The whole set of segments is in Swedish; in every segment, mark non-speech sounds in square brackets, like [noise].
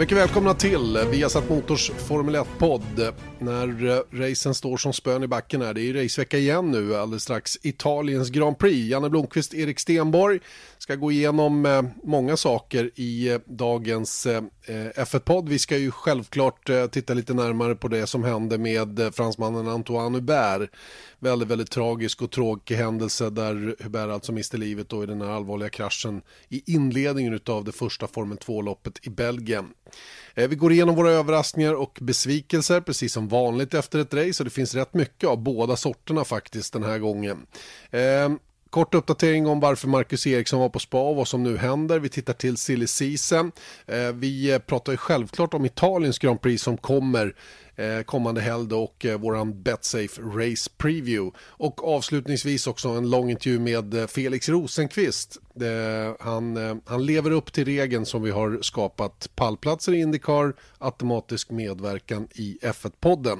Mycket välkomna till Viasat Motors Formel 1-podd. När eh, racen står som spön i backen här, det är racevecka igen nu alldeles strax. Italiens Grand Prix. Janne Blomqvist, Erik Stenborg ska gå igenom eh, många saker i eh, dagens eh, F1-podd. Vi ska ju självklart titta lite närmare på det som hände med fransmannen Antoine Hubert. Väldigt, väldigt tragisk och tråkig händelse där Hubert alltså miste livet då i den här allvarliga kraschen i inledningen av det första Formel 2-loppet i Belgien. Vi går igenom våra överraskningar och besvikelser precis som vanligt efter ett race och det finns rätt mycket av båda sorterna faktiskt den här gången. Kort uppdatering om varför Marcus Eriksson var på spa och vad som nu händer. Vi tittar till silly season. Eh, vi eh, pratar ju självklart om Italiens Grand Prix som kommer eh, kommande helg och våran Betsafe Race Preview. Och avslutningsvis också en lång intervju med Felix Rosenqvist. Han, han lever upp till regeln som vi har skapat pallplatser i Indycar, automatisk medverkan i F1-podden.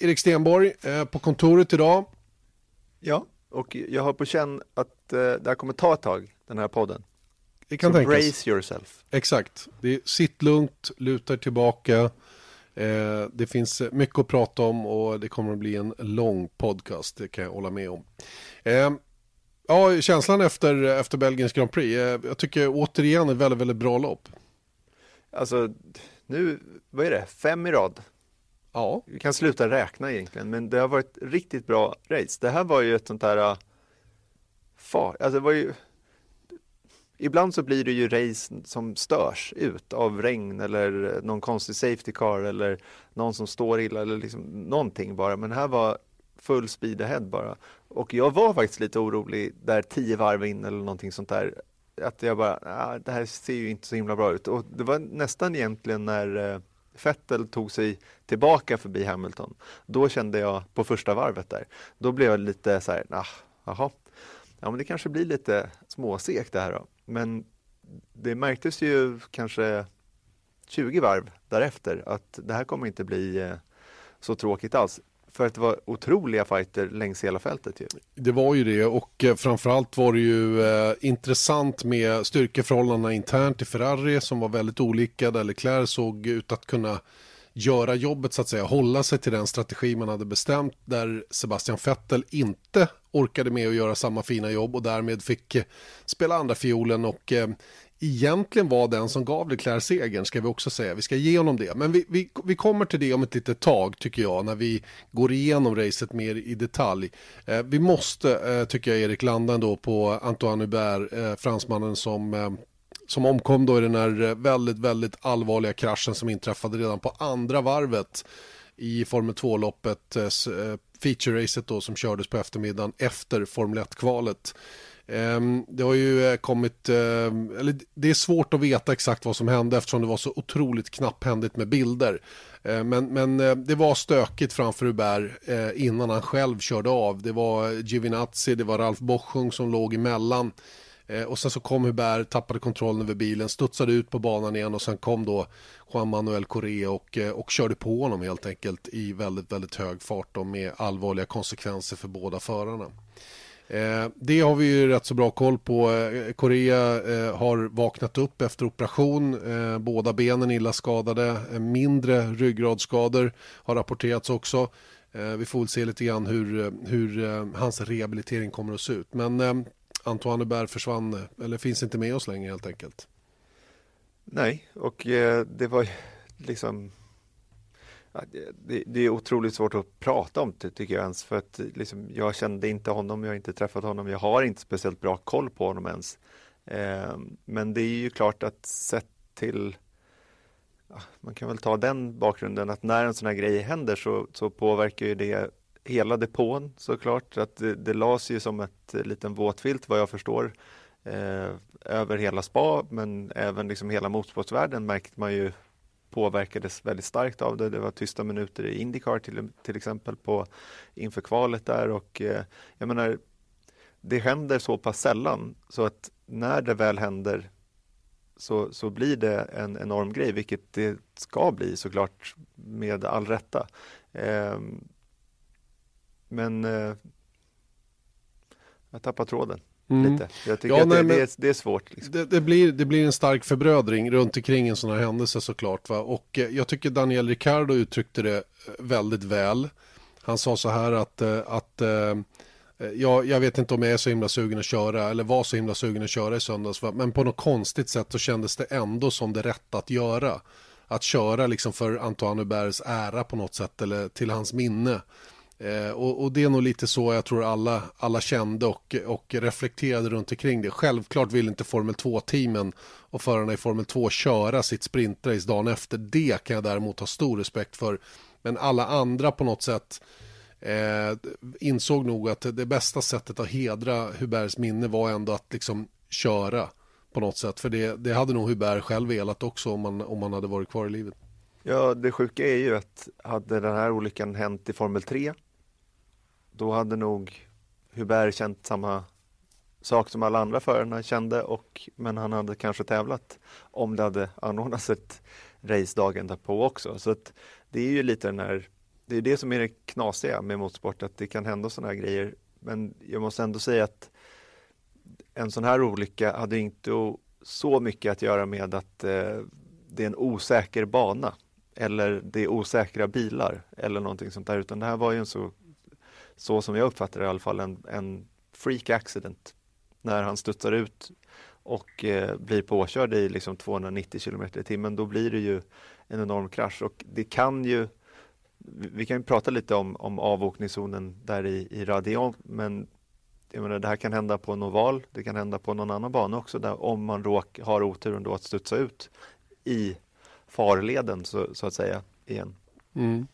Erik Stenborg på kontoret idag. Ja. Och jag har på känn att eh, det här kommer ta ett tag, den här podden. Det kan Så tänkas. brace yourself. Exakt. Det är, sitt lugnt, luta tillbaka. Eh, det finns mycket att prata om och det kommer att bli en lång podcast, det kan jag hålla med om. Eh, ja, känslan efter, efter Belgiens Grand Prix, eh, jag tycker återigen ett väldigt, väldigt bra lopp. Alltså, nu, vad är det, fem i rad? Ja. Vi kan sluta räkna egentligen, men det har varit riktigt bra race. Det här var ju ett sånt här äh, far, alltså det var ju Ibland så blir det ju race som störs ut av regn eller någon konstig safety car eller någon som står illa eller liksom någonting bara. Men här var full speed ahead bara. Och jag var faktiskt lite orolig där tio varv in eller någonting sånt där. Att jag bara, ah, det här ser ju inte så himla bra ut. Och det var nästan egentligen när äh, Vettel tog sig tillbaka förbi Hamilton, då kände jag på första varvet där, då blev jag lite så här, nah, jaha, ja men det kanske blir lite småsekt det här då. Men det märktes ju kanske 20 varv därefter att det här kommer inte bli eh, så tråkigt alls. För att det var otroliga fighter längs hela fältet ju. Det var ju det och eh, framförallt var det ju eh, intressant med styrkeförhållandena internt i Ferrari som var väldigt olika där Leclerc såg ut att kunna göra jobbet så att säga, hålla sig till den strategi man hade bestämt där Sebastian Vettel inte orkade med att göra samma fina jobb och därmed fick eh, spela andra fiolen och eh, egentligen var den som gav Leclerc segern, ska vi också säga. Vi ska ge honom det. Men vi, vi, vi kommer till det om ett litet tag, tycker jag, när vi går igenom racet mer i detalj. Eh, vi måste, eh, tycker jag, Erik, landa ändå på Antoine Hubert, eh, fransmannen som eh, som omkom då i den här eh, väldigt, väldigt allvarliga kraschen som inträffade redan på andra varvet i Formel 2-loppet, eh, eh, feature-racet då som kördes på eftermiddagen efter Formel 1-kvalet. Ehm, det har ju eh, kommit, ehm, eller det är svårt att veta exakt vad som hände eftersom det var så otroligt knapphändigt med bilder. Ehm, men, men eh, det var stökigt framför Hubert eh, innan han själv körde av. Det var Giovinazzi, det var Ralf Boschung som låg emellan. Och sen så kom Hubert, tappade kontrollen över bilen, studsade ut på banan igen och sen kom då Juan Manuel Correa och, och körde på honom helt enkelt i väldigt, väldigt hög fart och med allvarliga konsekvenser för båda förarna. Eh, det har vi ju rätt så bra koll på. Eh, Korea eh, har vaknat upp efter operation. Eh, båda benen illa skadade. Eh, mindre ryggradsskador har rapporterats också. Eh, vi får väl se lite grann hur, hur hans rehabilitering kommer att se ut. Men Antoine Hubert försvann, eller finns inte med oss längre helt enkelt. Nej, och det var liksom det, det, är otroligt svårt att prata om det tycker jag ens för att liksom, jag kände inte honom, jag har inte träffat honom, jag har inte speciellt bra koll på honom ens. Eh, men det är ju klart att sett till man kan väl ta den bakgrunden att när en sån här grej händer så, så påverkar ju det hela depån såklart. Att det, det lades ju som ett liten våtfilt vad jag förstår eh, över hela spa men även liksom hela motorsportsvärlden märkte man ju påverkades väldigt starkt av det. Det var tysta minuter i Indycar till, till exempel på, inför kvalet där och eh, jag menar det händer så pass sällan så att när det väl händer så, så blir det en enorm grej, vilket det ska bli såklart med all rätta. Eh, men eh, jag tappar tråden. Mm. Lite. Jag tycker ja, att nej, det, det, är, det, är, svårt. Liksom. Det, det, blir, det blir en stark förbrödring runt omkring en sån här händelse såklart. Va? Och eh, jag tycker Daniel Ricciardo uttryckte det eh, väldigt väl. Han sa så här att, eh, att ja, jag vet inte om jag är så himla sugen att köra eller var så himla sugen att köra i söndags. Va? Men på något konstigt sätt så kändes det ändå som det rätta att göra. Att köra liksom för Antoine Huberts ära på något sätt eller till hans minne. Eh, och, och, det är nog lite så jag tror alla, alla kände och, och reflekterade runt omkring det. Självklart vill inte Formel 2-teamen och förarna i Formel 2 köra sitt sprintrace dagen efter. Det kan jag däremot ha stor respekt för. Men alla andra på något sätt eh, insåg nog att det bästa sättet att hedra Huberts minne var ändå att liksom köra på något sätt. För det, det hade nog Hubert själv velat också om man, om man hade varit kvar i livet. Ja, det sjuka är ju att hade den här olyckan hänt i Formel 3 då hade nog Hubert känt samma sak som alla andra förarna kände och, men han hade kanske tävlat om det hade anordnats ett race dagen därpå också. Så att det är ju lite den här, det är det som är det knasiga med motorsport, att det kan hända sådana här grejer. Men jag måste ändå säga att en sån här olycka hade inte så mycket att göra med att eh, det är en osäker bana eller det är osäkra bilar eller någonting sånt där, utan det här var ju en så så som jag uppfattar det i alla fall, en, en freak accident när han studsar ut och eh, blir påkörd i liksom 290 km i timmen, då blir det ju en enorm krasch och det kan ju vi kan ju prata lite om, om avåkningszonen där i, i Radion, men jag menar, det här kan hända på en oval, det kan hända på någon annan bana också, där om man råk, har oturen då att studsa ut i farleden så, så att säga igen. Mm.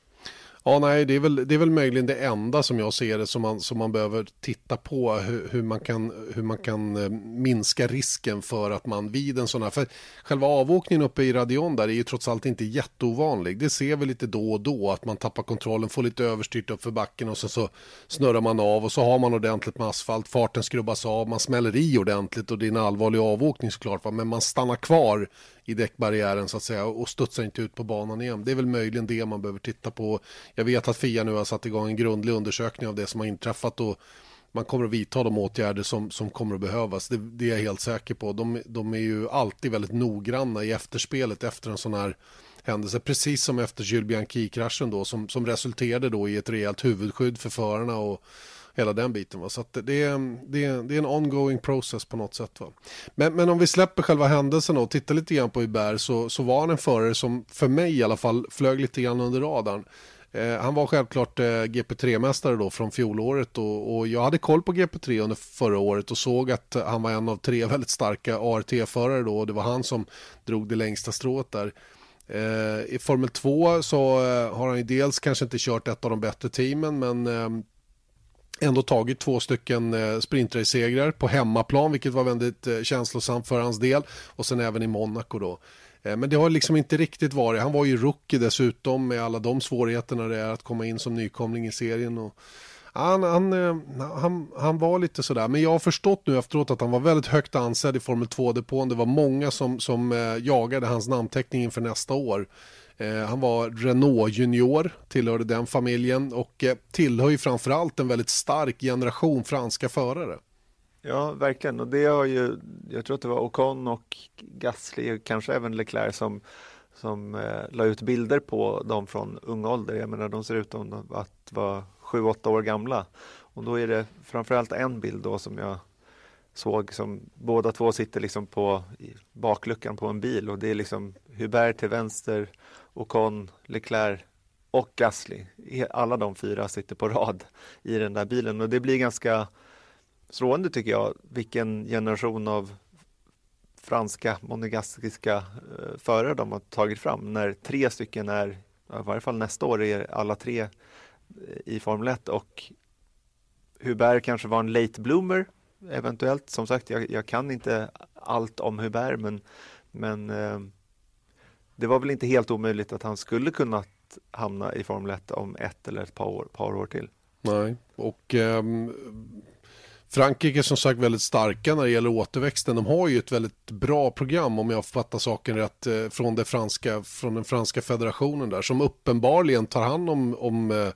Ja, nej, det är, väl, det är väl möjligen det enda som jag ser det som man, som man behöver titta på hur, hur, man kan, hur man kan eh, minska risken för att man vid en sån här, för själva avåkningen uppe i Radion där är ju trots allt inte jätteovanlig. Det ser vi lite då och då att man tappar kontrollen, får lite överstyrt upp för backen och sen så snurrar man av och så har man ordentligt med asfalt, farten skrubbas av, man smäller i ordentligt och det är en allvarlig avåkning såklart, va? men man stannar kvar i däckbarriären så att säga och studsar inte ut på banan igen. Det är väl möjligen det man behöver titta på. Jag vet att FIA nu har satt igång en grundlig undersökning av det som har inträffat och man kommer att vidta de åtgärder som, som kommer att behövas. Det, det är jag helt säker på. De, de är ju alltid väldigt noggranna i efterspelet efter en sån här händelse. Precis som efter Jules Bianchi-kraschen då som, som resulterade då i ett rejält huvudskydd för förarna och hela den biten. Va? Så att det, är, det, är, det är en ongoing process på något sätt. Va? Men, men om vi släpper själva händelsen och tittar lite grann på Hubert så, så var han en förare som för mig i alla fall flög lite grann under radarn. Eh, han var självklart eh, GP3-mästare då från fjolåret och, och, jag hade koll på GP3 under förra året och såg att han var en av tre väldigt starka ART-förare då och det var han som drog det längsta strået där. Eh, I Formel 2 så eh, har han ju dels kanske inte kört ett av de bättre teamen men ehm, ändå tagit två stycken eh, sprintrace-segrar på hemmaplan, vilket var väldigt eh, känslosamt för hans del. Och sen även i Monaco då. Eh, men det har liksom inte riktigt varit. Han var ju rookie dessutom med alla de svårigheterna det är att komma in som nykomling i serien. Och han, han, han, han var lite sådär, men jag har förstått nu efteråt att han var väldigt högt ansedd i Formel 2-depån. Det var många som, som jagade hans namnteckning inför nästa år. Eh, han var Renault junior, tillhörde den familjen och eh, tillhör ju framförallt en väldigt stark generation franska förare. Ja, verkligen. Och det har ju, jag tror att det var Ocon och Gasly, kanske även Leclerc som, som eh, la ut bilder på dem från ung ålder. Jag menar, de ser ut att vara sju, åtta år gamla. Och då är det framförallt en bild då som jag såg som båda två sitter liksom på bakluckan på en bil och det är liksom Hubert till vänster, Ocon, Leclerc och Gasly. Alla de fyra sitter på rad i den där bilen och det blir ganska slående tycker jag vilken generation av franska monegaskiska eh, förare de har tagit fram när tre stycken är, i varje fall nästa år är alla tre eh, i Formel 1 och Hubert kanske var en late bloomer eventuellt. Som sagt, jag, jag kan inte allt om Hubert men, men eh, det var väl inte helt omöjligt att han skulle kunna hamna i Formel 1 om ett eller ett par år, par år till. Nej, och um, Frankrike är som sagt väldigt starka när det gäller återväxten. De har ju ett väldigt bra program om jag fattar saken rätt eh, från, det franska, från den franska federationen där som uppenbarligen tar hand om, om eh,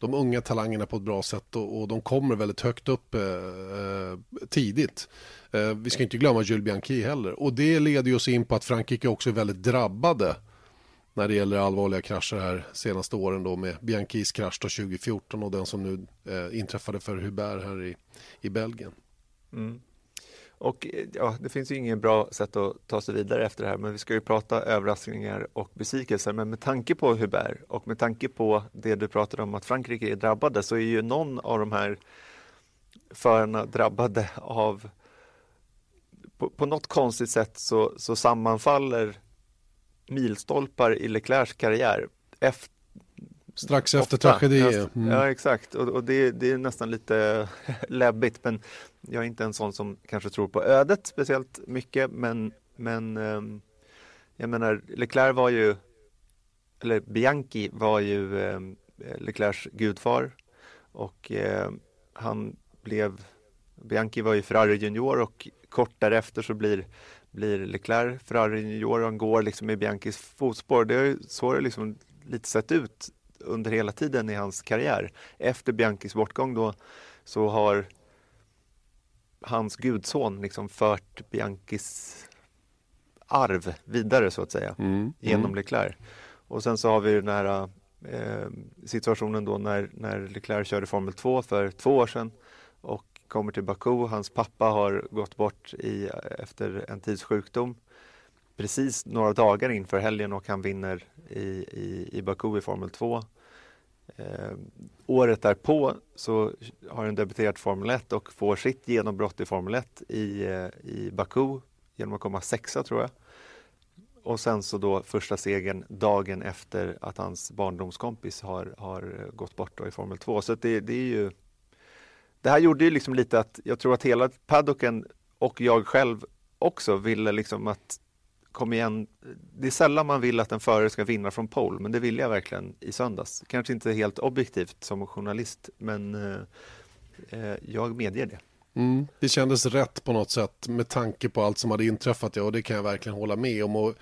de unga talangerna på ett bra sätt och, och de kommer väldigt högt upp eh, eh, tidigt. Eh, vi ska inte glömma Jules Bianchi heller och det leder ju oss in på att Frankrike också är väldigt drabbade när det gäller allvarliga krascher här senaste åren då med Bianchis krasch 2014 och den som nu eh, inträffade för Hubert här i, i Belgien. Mm. Och ja, det finns ju ingen bra sätt att ta sig vidare efter det här, men vi ska ju prata överraskningar och besvikelser. Men med tanke på Hubert och med tanke på det du pratade om att Frankrike är drabbade så är ju någon av de här förarna drabbade av på, på något konstigt sätt så, så sammanfaller milstolpar i Leclercs karriär. Efter, Strax efter tragedi. Mm. Ja, exakt. Och, och det, det, är nästan lite [laughs] läbbigt, men jag är inte en sån som kanske tror på ödet speciellt mycket, men, men ehm, jag menar, Leclerc var ju, eller Bianchi var ju ehm, Leclercs gudfar och ehm, han blev, Bianchi var ju Ferrari junior och kort därefter så blir blir Leclerc Ferrari junior och han går liksom i Bianchis fotspår. Det är så det liksom lite sett ut under hela tiden i hans karriär. Efter Bianchis bortgång då så har hans gudson liksom fört Bianchis arv vidare så att säga mm. genom mm. Leclerc. Och sen så har vi den här eh, situationen då när, när Leclerc körde Formel 2 för två år sedan och kommer till Baku. Hans pappa har gått bort i, efter en tids sjukdom precis några dagar inför helgen och han vinner i, i, i Baku i Formel 2. Eh, året därpå så har han debuterat Formel 1 och får sitt genombrott i Formel 1 i, eh, i Baku genom att komma sexa tror jag. Och sen så då första segern dagen efter att hans barndomskompis har, har gått bort i Formel 2. Så det, det är ju det här gjorde ju liksom lite att jag tror att hela paddocken och jag själv också ville liksom att kom igen, det är sällan man vill att en förare ska vinna från pole, men det ville jag verkligen i söndags. Kanske inte helt objektivt som journalist, men eh, eh, jag medger det. Mm, det kändes rätt på något sätt med tanke på allt som hade inträffat, ja, och det kan jag verkligen hålla med om. Och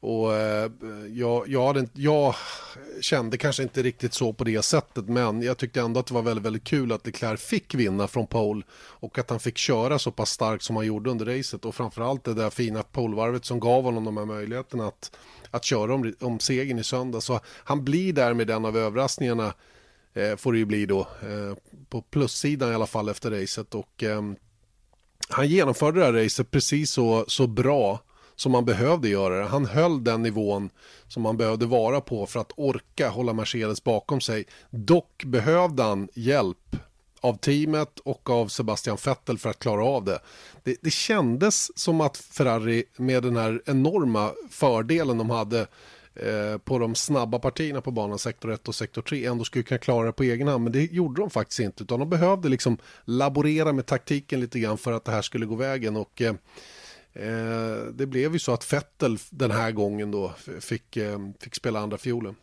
och eh, jag, jag, hade, jag, kände kanske inte riktigt så på det sättet men jag tyckte ändå att det var väldigt, väldigt kul att Leclerc fick vinna från pole och att han fick köra så pass starkt som han gjorde under racet och framförallt det där fina polvarvet som gav honom de här möjligheterna att, att köra om, om segern i söndag. Så han blir därmed en av överraskningarna eh, får det ju bli då eh, på plussidan i alla fall efter racet och eh, han genomförde det här racet precis så, så bra som man behövde göra det. Han höll den nivån som man behövde vara på för att orka hålla Mercedes bakom sig. Dock behövde han hjälp av teamet och av Sebastian Vettel för att klara av det. det. Det kändes som att Ferrari med den här enorma fördelen de hade eh, på de snabba partierna på banan sektor 1 och sektor 3 ändå skulle kunna klara det på egen hand men det gjorde de faktiskt inte utan de behövde liksom laborera med taktiken lite grann för att det här skulle gå vägen och Eh, det blev ju så att Fettel den här gången då fick, eh, fick spela andra fiolen.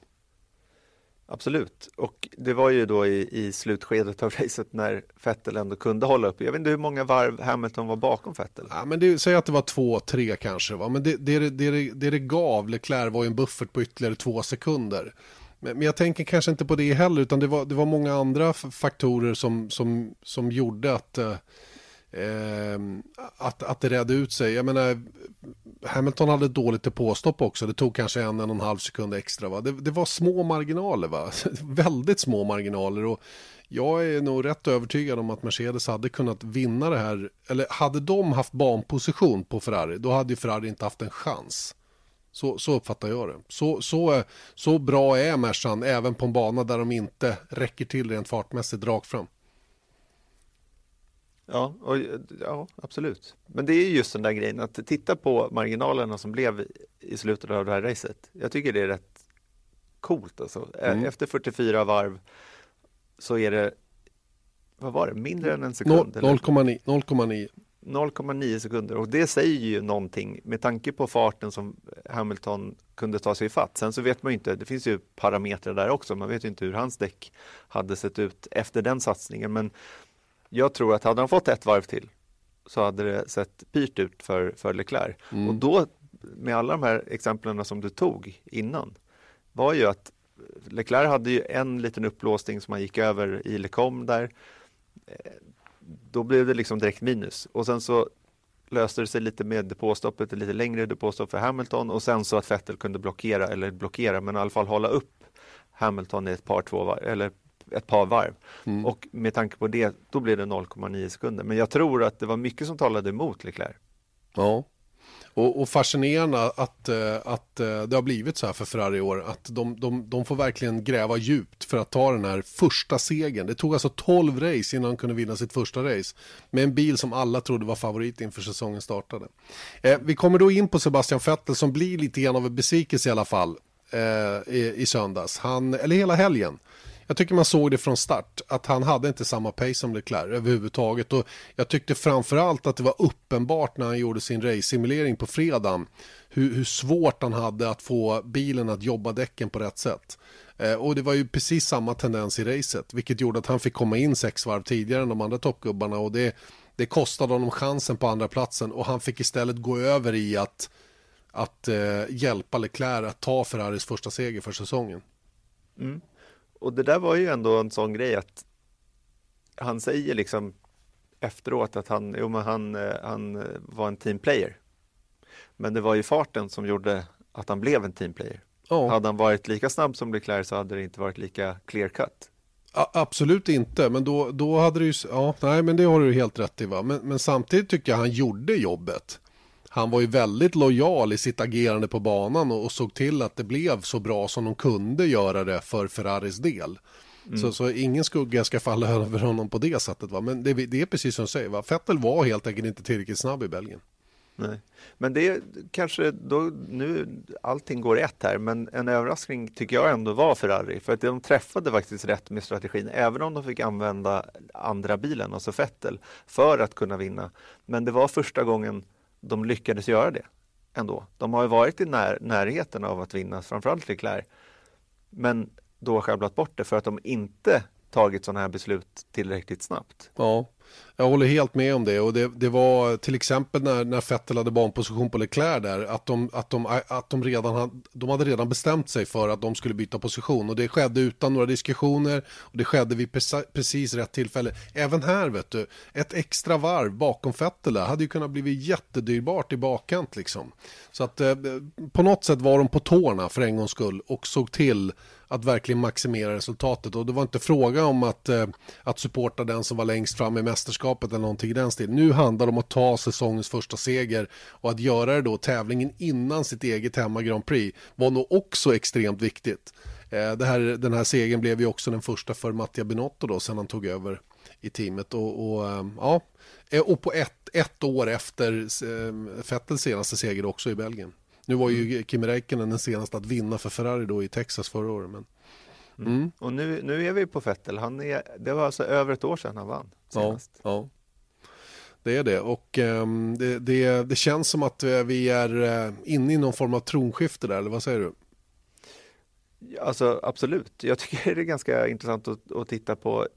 Absolut, och det var ju då i, i slutskedet av [laughs] racet när Fettel ändå kunde hålla upp. Jag vet inte hur många varv Hamilton var bakom Fettel. Ja, men det, säg att det var två, tre kanske. Va? Men det, det, det, det, det gav Leclerc var ju en buffert på ytterligare två sekunder. Men, men jag tänker kanske inte på det heller, utan det var, det var många andra faktorer som, som, som gjorde att eh, Ehm, att, att det redde ut sig. Jag menar, Hamilton hade dåligt påstopp också. Det tog kanske en, en och en halv sekund extra. Va? Det, det var små marginaler, va? [laughs] väldigt små marginaler. Och jag är nog rätt övertygad om att Mercedes hade kunnat vinna det här. Eller hade de haft banposition på Ferrari, då hade ju Ferrari inte haft en chans. Så, så uppfattar jag det. Så, så, så bra är Mercan även på en bana där de inte räcker till rent fartmässigt rakt fram. Ja, och, ja, absolut. Men det är just den där grejen att titta på marginalerna som blev i slutet av det här racet. Jag tycker det är rätt coolt alltså. Mm. Efter 44 varv så är det, vad var det, mindre än en sekund? 0,9. 0,9 sekunder och det säger ju någonting med tanke på farten som Hamilton kunde ta sig i fatt. Sen så vet man ju inte, det finns ju parametrar där också, man vet ju inte hur hans däck hade sett ut efter den satsningen. Men jag tror att hade han fått ett varv till så hade det sett pyrt ut för, för Leclerc. Mm. Och då, med alla de här exemplen som du tog innan, var ju att Leclerc hade ju en liten upplåsning som han gick över i Lecom där. Eh, då blev det liksom direkt minus och sen så löste det sig lite med depåstoppet, lite längre depåstopp för Hamilton och sen så att Vettel kunde blockera, eller blockera, men i alla fall hålla upp Hamilton i ett par, två eller ett par varv. Mm. Och med tanke på det, då blev det 0,9 sekunder. Men jag tror att det var mycket som talade emot Leclerc. Ja, och, och fascinerande att, eh, att eh, det har blivit så här för Ferrari i år. Att de, de, de får verkligen gräva djupt för att ta den här första segern. Det tog alltså 12 race innan han kunde vinna sitt första race. Med en bil som alla trodde var favorit inför säsongen startade. Eh, vi kommer då in på Sebastian Vettel som blir lite grann av en besvikelse i alla fall. Eh, i, I söndags, han, eller hela helgen. Jag tycker man såg det från start att han hade inte samma pace som Leclerc överhuvudtaget och jag tyckte framförallt att det var uppenbart när han gjorde sin race-simulering på fredagen hur, hur, svårt han hade att få bilen att jobba däcken på rätt sätt. Eh, och det var ju precis samma tendens i racet vilket gjorde att han fick komma in sex varv tidigare än de andra toppgubbarna och det, det kostade honom chansen på andra platsen och han fick istället gå över i att att eh, hjälpa Leclerc att ta Ferraris första seger för säsongen. Mm och det där var ju ändå en sån grej att han säger liksom efteråt att han, jo, men han, eh, han eh, var en teamplayer. Men det var ju farten som gjorde att han blev en teamplayer. Oh. Hade han varit lika snabb som Leclerc så hade det inte varit lika clear cut. absolut inte, men då, då hade det ju, ja, nej men det har du helt rätt i va. Men, men samtidigt tycker jag han gjorde jobbet han var ju väldigt lojal i sitt agerande på banan och, och såg till att det blev så bra som de kunde göra det för Ferraris del. Mm. Så, så, ingen skugga ska falla [laughs] över honom på det sättet. Va? Men det, det är precis som du säger, va? Vettel var helt enkelt inte tillräckligt snabb i Belgien. Nej. Men det är kanske då nu allting går rätt här, men en överraskning tycker jag ändå var Ferrari för att de träffade faktiskt rätt med strategin, även om de fick använda andra bilen, alltså Vettel, för att kunna vinna. Men det var första gången de lyckades göra det ändå. De har ju varit i när, närheten av att vinna, framförallt Leclerc, men då sjabblat bort det för att de inte tagit sådana här beslut tillräckligt snabbt. Ja, jag håller helt med om det och det, det var till exempel när, när Vettel hade banposition på Leclerc där att de, att, de, att de redan hade, de hade redan bestämt sig för att de skulle byta position och det skedde utan några diskussioner och det skedde vid precis rätt tillfälle. Även här vet du, ett extra varv bakom Vettel hade ju kunnat bli jättedyrbart i bakkant liksom. Så att eh, på något sätt var de på tårna för en gångs skull och såg till att verkligen maximera resultatet. Och det var inte fråga om att, eh, att supporta den som var längst fram i mästerskapet eller någonting i den stilen. Nu handlar det om att ta säsongens första seger och att göra det då tävlingen innan sitt eget hemma Grand Prix var nog också extremt viktigt. Eh, här, den här segern blev ju också den första för Mattia Binotto då sen han tog över i teamet och, och eh, ja, och på ett, ett år efter Fettels senaste seger också i Belgien. Nu var ju mm. Kimi Räikkönen den senaste att vinna för Ferrari då i Texas förra året. Men... Mm. Mm. Och nu, nu är vi på Vettel. Han är, det var alltså över ett år sedan han vann senast. Ja, ja. Det är det och um, det, det, det, känns som att eh, vi är uh, inne i någon form av tronskifte där, eller vad säger du? Alltså absolut. Jag tycker [laughs] det är ganska intressant att, att titta på.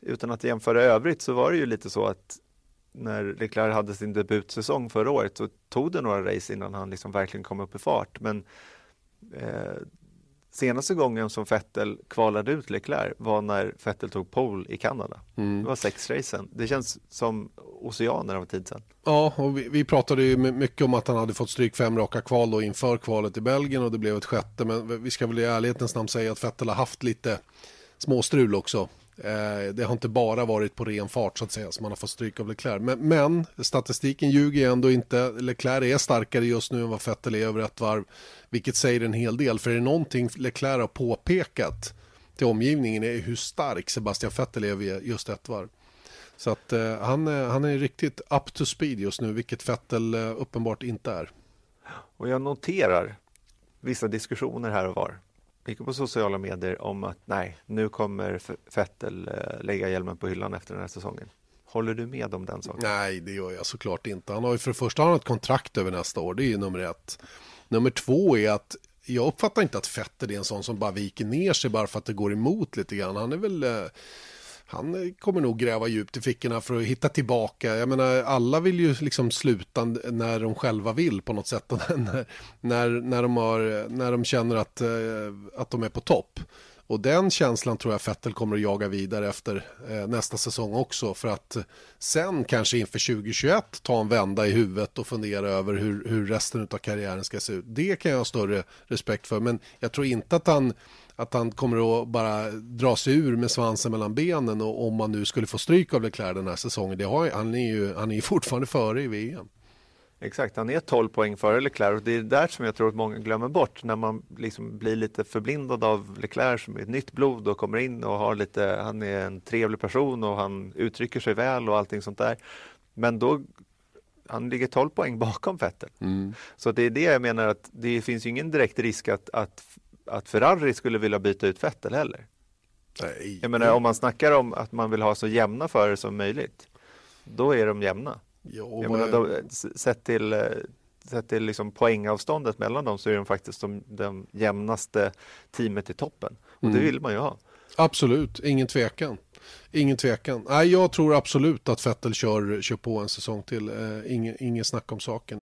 Utan att jämföra övrigt så var det ju lite så att när Leclerc hade sin debutsäsong förra året så tog det några race innan han liksom verkligen kom upp i fart. Men eh, senaste gången som Vettel kvalade ut Leclerc var när Vettel tog pole i Kanada. Mm. Det var sex racen. Det känns som oceaner av tid sedan. Ja, och vi, vi, pratade ju mycket om att han hade fått stryk fem raka kval då inför kvalet i Belgien och det blev ett sjätte. Men vi ska väl i ärlighetens namn säga att Vettel har haft lite småstrul också Eh, det har inte bara varit på ren fart så att säga som man har fått stryk av Leclerc. Men, men statistiken ljuger ändå inte. Leclerc är starkare just nu än vad Vettel är över ett varv. Vilket säger en hel del. För är det någonting Leclerc har påpekat till omgivningen är hur stark Sebastian Vettel är vid just ett varv. Så att eh, han, eh, han är riktigt up to speed just nu, vilket Vettel eh, uppenbart inte är. Och jag noterar vissa diskussioner här och var mycket på sociala medier om att nej, nu kommer Vettel eh, lägga hjälmen på hyllan efter den här säsongen. Håller du med om den saken? Nej, det gör jag såklart inte. Han har ju för det första han ett kontrakt över nästa år, det är ju nummer ett. Nummer två är att jag uppfattar inte att Fettel är en sån som bara viker ner sig bara för att det går emot lite grann. Han är väl eh, han eh, kommer nog gräva djupt i fickorna för att hitta tillbaka. Jag menar, alla vill ju liksom sluta när de själva vill på något sätt. [laughs] när, när, när, de, har, när de känner att, eh, att de är på topp. Och den känslan tror jag Fettel kommer att jaga vidare efter eh, nästa säsong också. För att eh, sen kanske inför 2021 ta en vända i huvudet och fundera över hur, hur resten av karriären ska se ut. Det kan jag ha större respekt för. Men jag tror inte att han att han kommer att bara dra sig ur med svansen mellan benen och om man nu skulle få stryk av Leclerc den här säsongen. Det har, han, är ju, han är ju [laughs] fortfarande före i VM. Exakt, han är 12 poäng före Leclerc och det är där som jag tror att många glömmer bort när man liksom blir lite förblindad av Leclerc som är ett nytt blod och kommer in och har lite, han är en trevlig person och han uttrycker sig väl och allting sånt där. Men då han ligger 12 poäng bakom Vettel. Mm. Så det är det jag menar att det finns ju ingen direkt risk att, att att Ferrari skulle vilja byta ut Vettel heller. Nej. Jag menar om man snackar om att man vill ha så jämna förare som möjligt. Då är de jämna. Jo, jag menar, då, sett till, eh, sett till liksom poängavståndet mellan dem så är de faktiskt de, de jämnaste teamet i toppen. Och mm. det vill man ju ha. Absolut, ingen tvekan. Ingen tvekan. Nej, jag tror absolut att Vettel kör, kör på en säsong till. Eh, ingen, ingen snack om saken.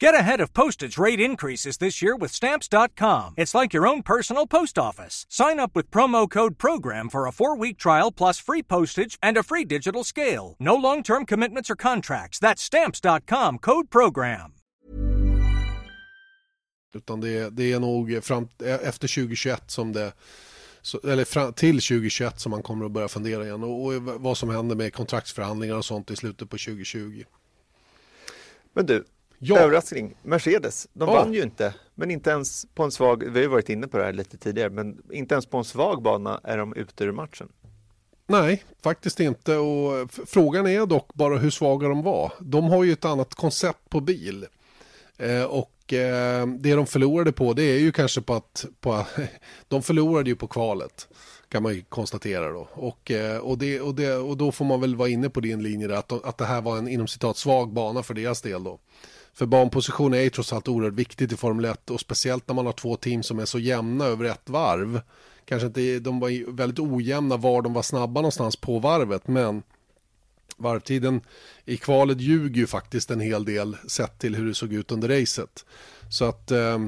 Get ahead of postage rate increases this year with Stamps.com. It's like your own personal post office. Sign up with promo code PROGRAM for a four week trial plus free postage and a free digital scale. No long term commitments or contracts. That's Stamps.com code PROGRAM. Utan det, det är nog fram, efter 2021 som det eller fram, till 2021 som man kommer att börja fundera igen och, och vad som händer med kontraktsförhandlingar och sånt i slutet på 2020. Men du, Ja. Överraskning, Mercedes. De ja. vann ju inte, men inte ens på en svag, vi har ju varit inne på det här lite tidigare, men inte ens på en svag bana är de ute ur matchen. Nej, faktiskt inte. Och frågan är dock bara hur svaga de var. De har ju ett annat koncept på bil. Eh, och eh, det de förlorade på det är ju kanske på att, på, [laughs] de förlorade ju på kvalet. Kan man ju konstatera då. Och, eh, och, det, och, det, och då får man väl vara inne på din linje där, att, att det här var en inom citat svag bana för deras del då. För banposition är ju trots allt oerhört viktigt i Formel 1 och speciellt när man har två team som är så jämna över ett varv. Kanske inte, de var väldigt ojämna var de var snabba någonstans på varvet men varvtiden i kvalet ljuger ju faktiskt en hel del sett till hur det såg ut under racet. Så att eh,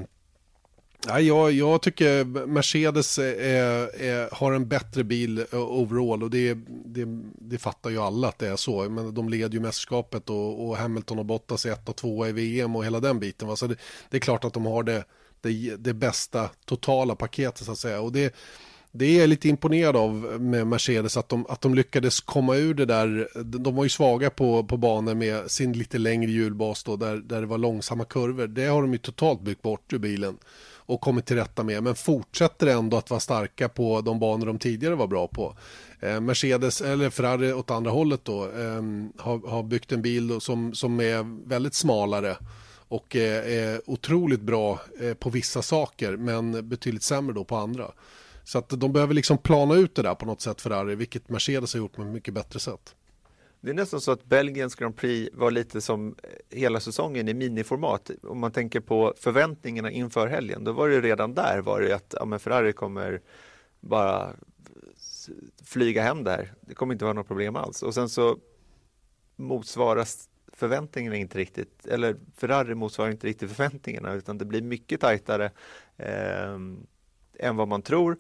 Ja, jag, jag tycker Mercedes är, är, har en bättre bil eh, overall och det, det, det, fattar ju alla att det är så. Men de leder ju mästerskapet och, och Hamilton och Bottas är ett och tvåa i VM och hela den biten. Va? Så det, det, är klart att de har det, det, det bästa totala paketet så att säga. Och det, det är jag lite imponerad av med Mercedes att de, att de lyckades komma ur det där. De var ju svaga på, på banor med sin lite längre hjulbas då, där, där det var långsamma kurvor. Det har de ju totalt byggt bort ur bilen och kommit till rätta med men fortsätter ändå att vara starka på de banor de tidigare var bra på. Eh, Mercedes eller Ferrari åt andra hållet då eh, har, har byggt en bil som, som är väldigt smalare och eh, är otroligt bra eh, på vissa saker men betydligt sämre då på andra. Så att de behöver liksom plana ut det där på något sätt Ferrari, vilket Mercedes har gjort på ett mycket bättre sätt. Det är nästan så att Belgiens Grand Prix var lite som eh, hela säsongen i miniformat. Om man tänker på förväntningarna inför helgen, då var det redan där var det att ja, Ferrari kommer bara flyga hem där. Det kommer inte vara något problem alls. Och sen så motsvaras förväntningarna inte riktigt, eller Ferrari motsvarar inte riktigt förväntningarna utan det blir mycket tajtare eh, än vad man tror.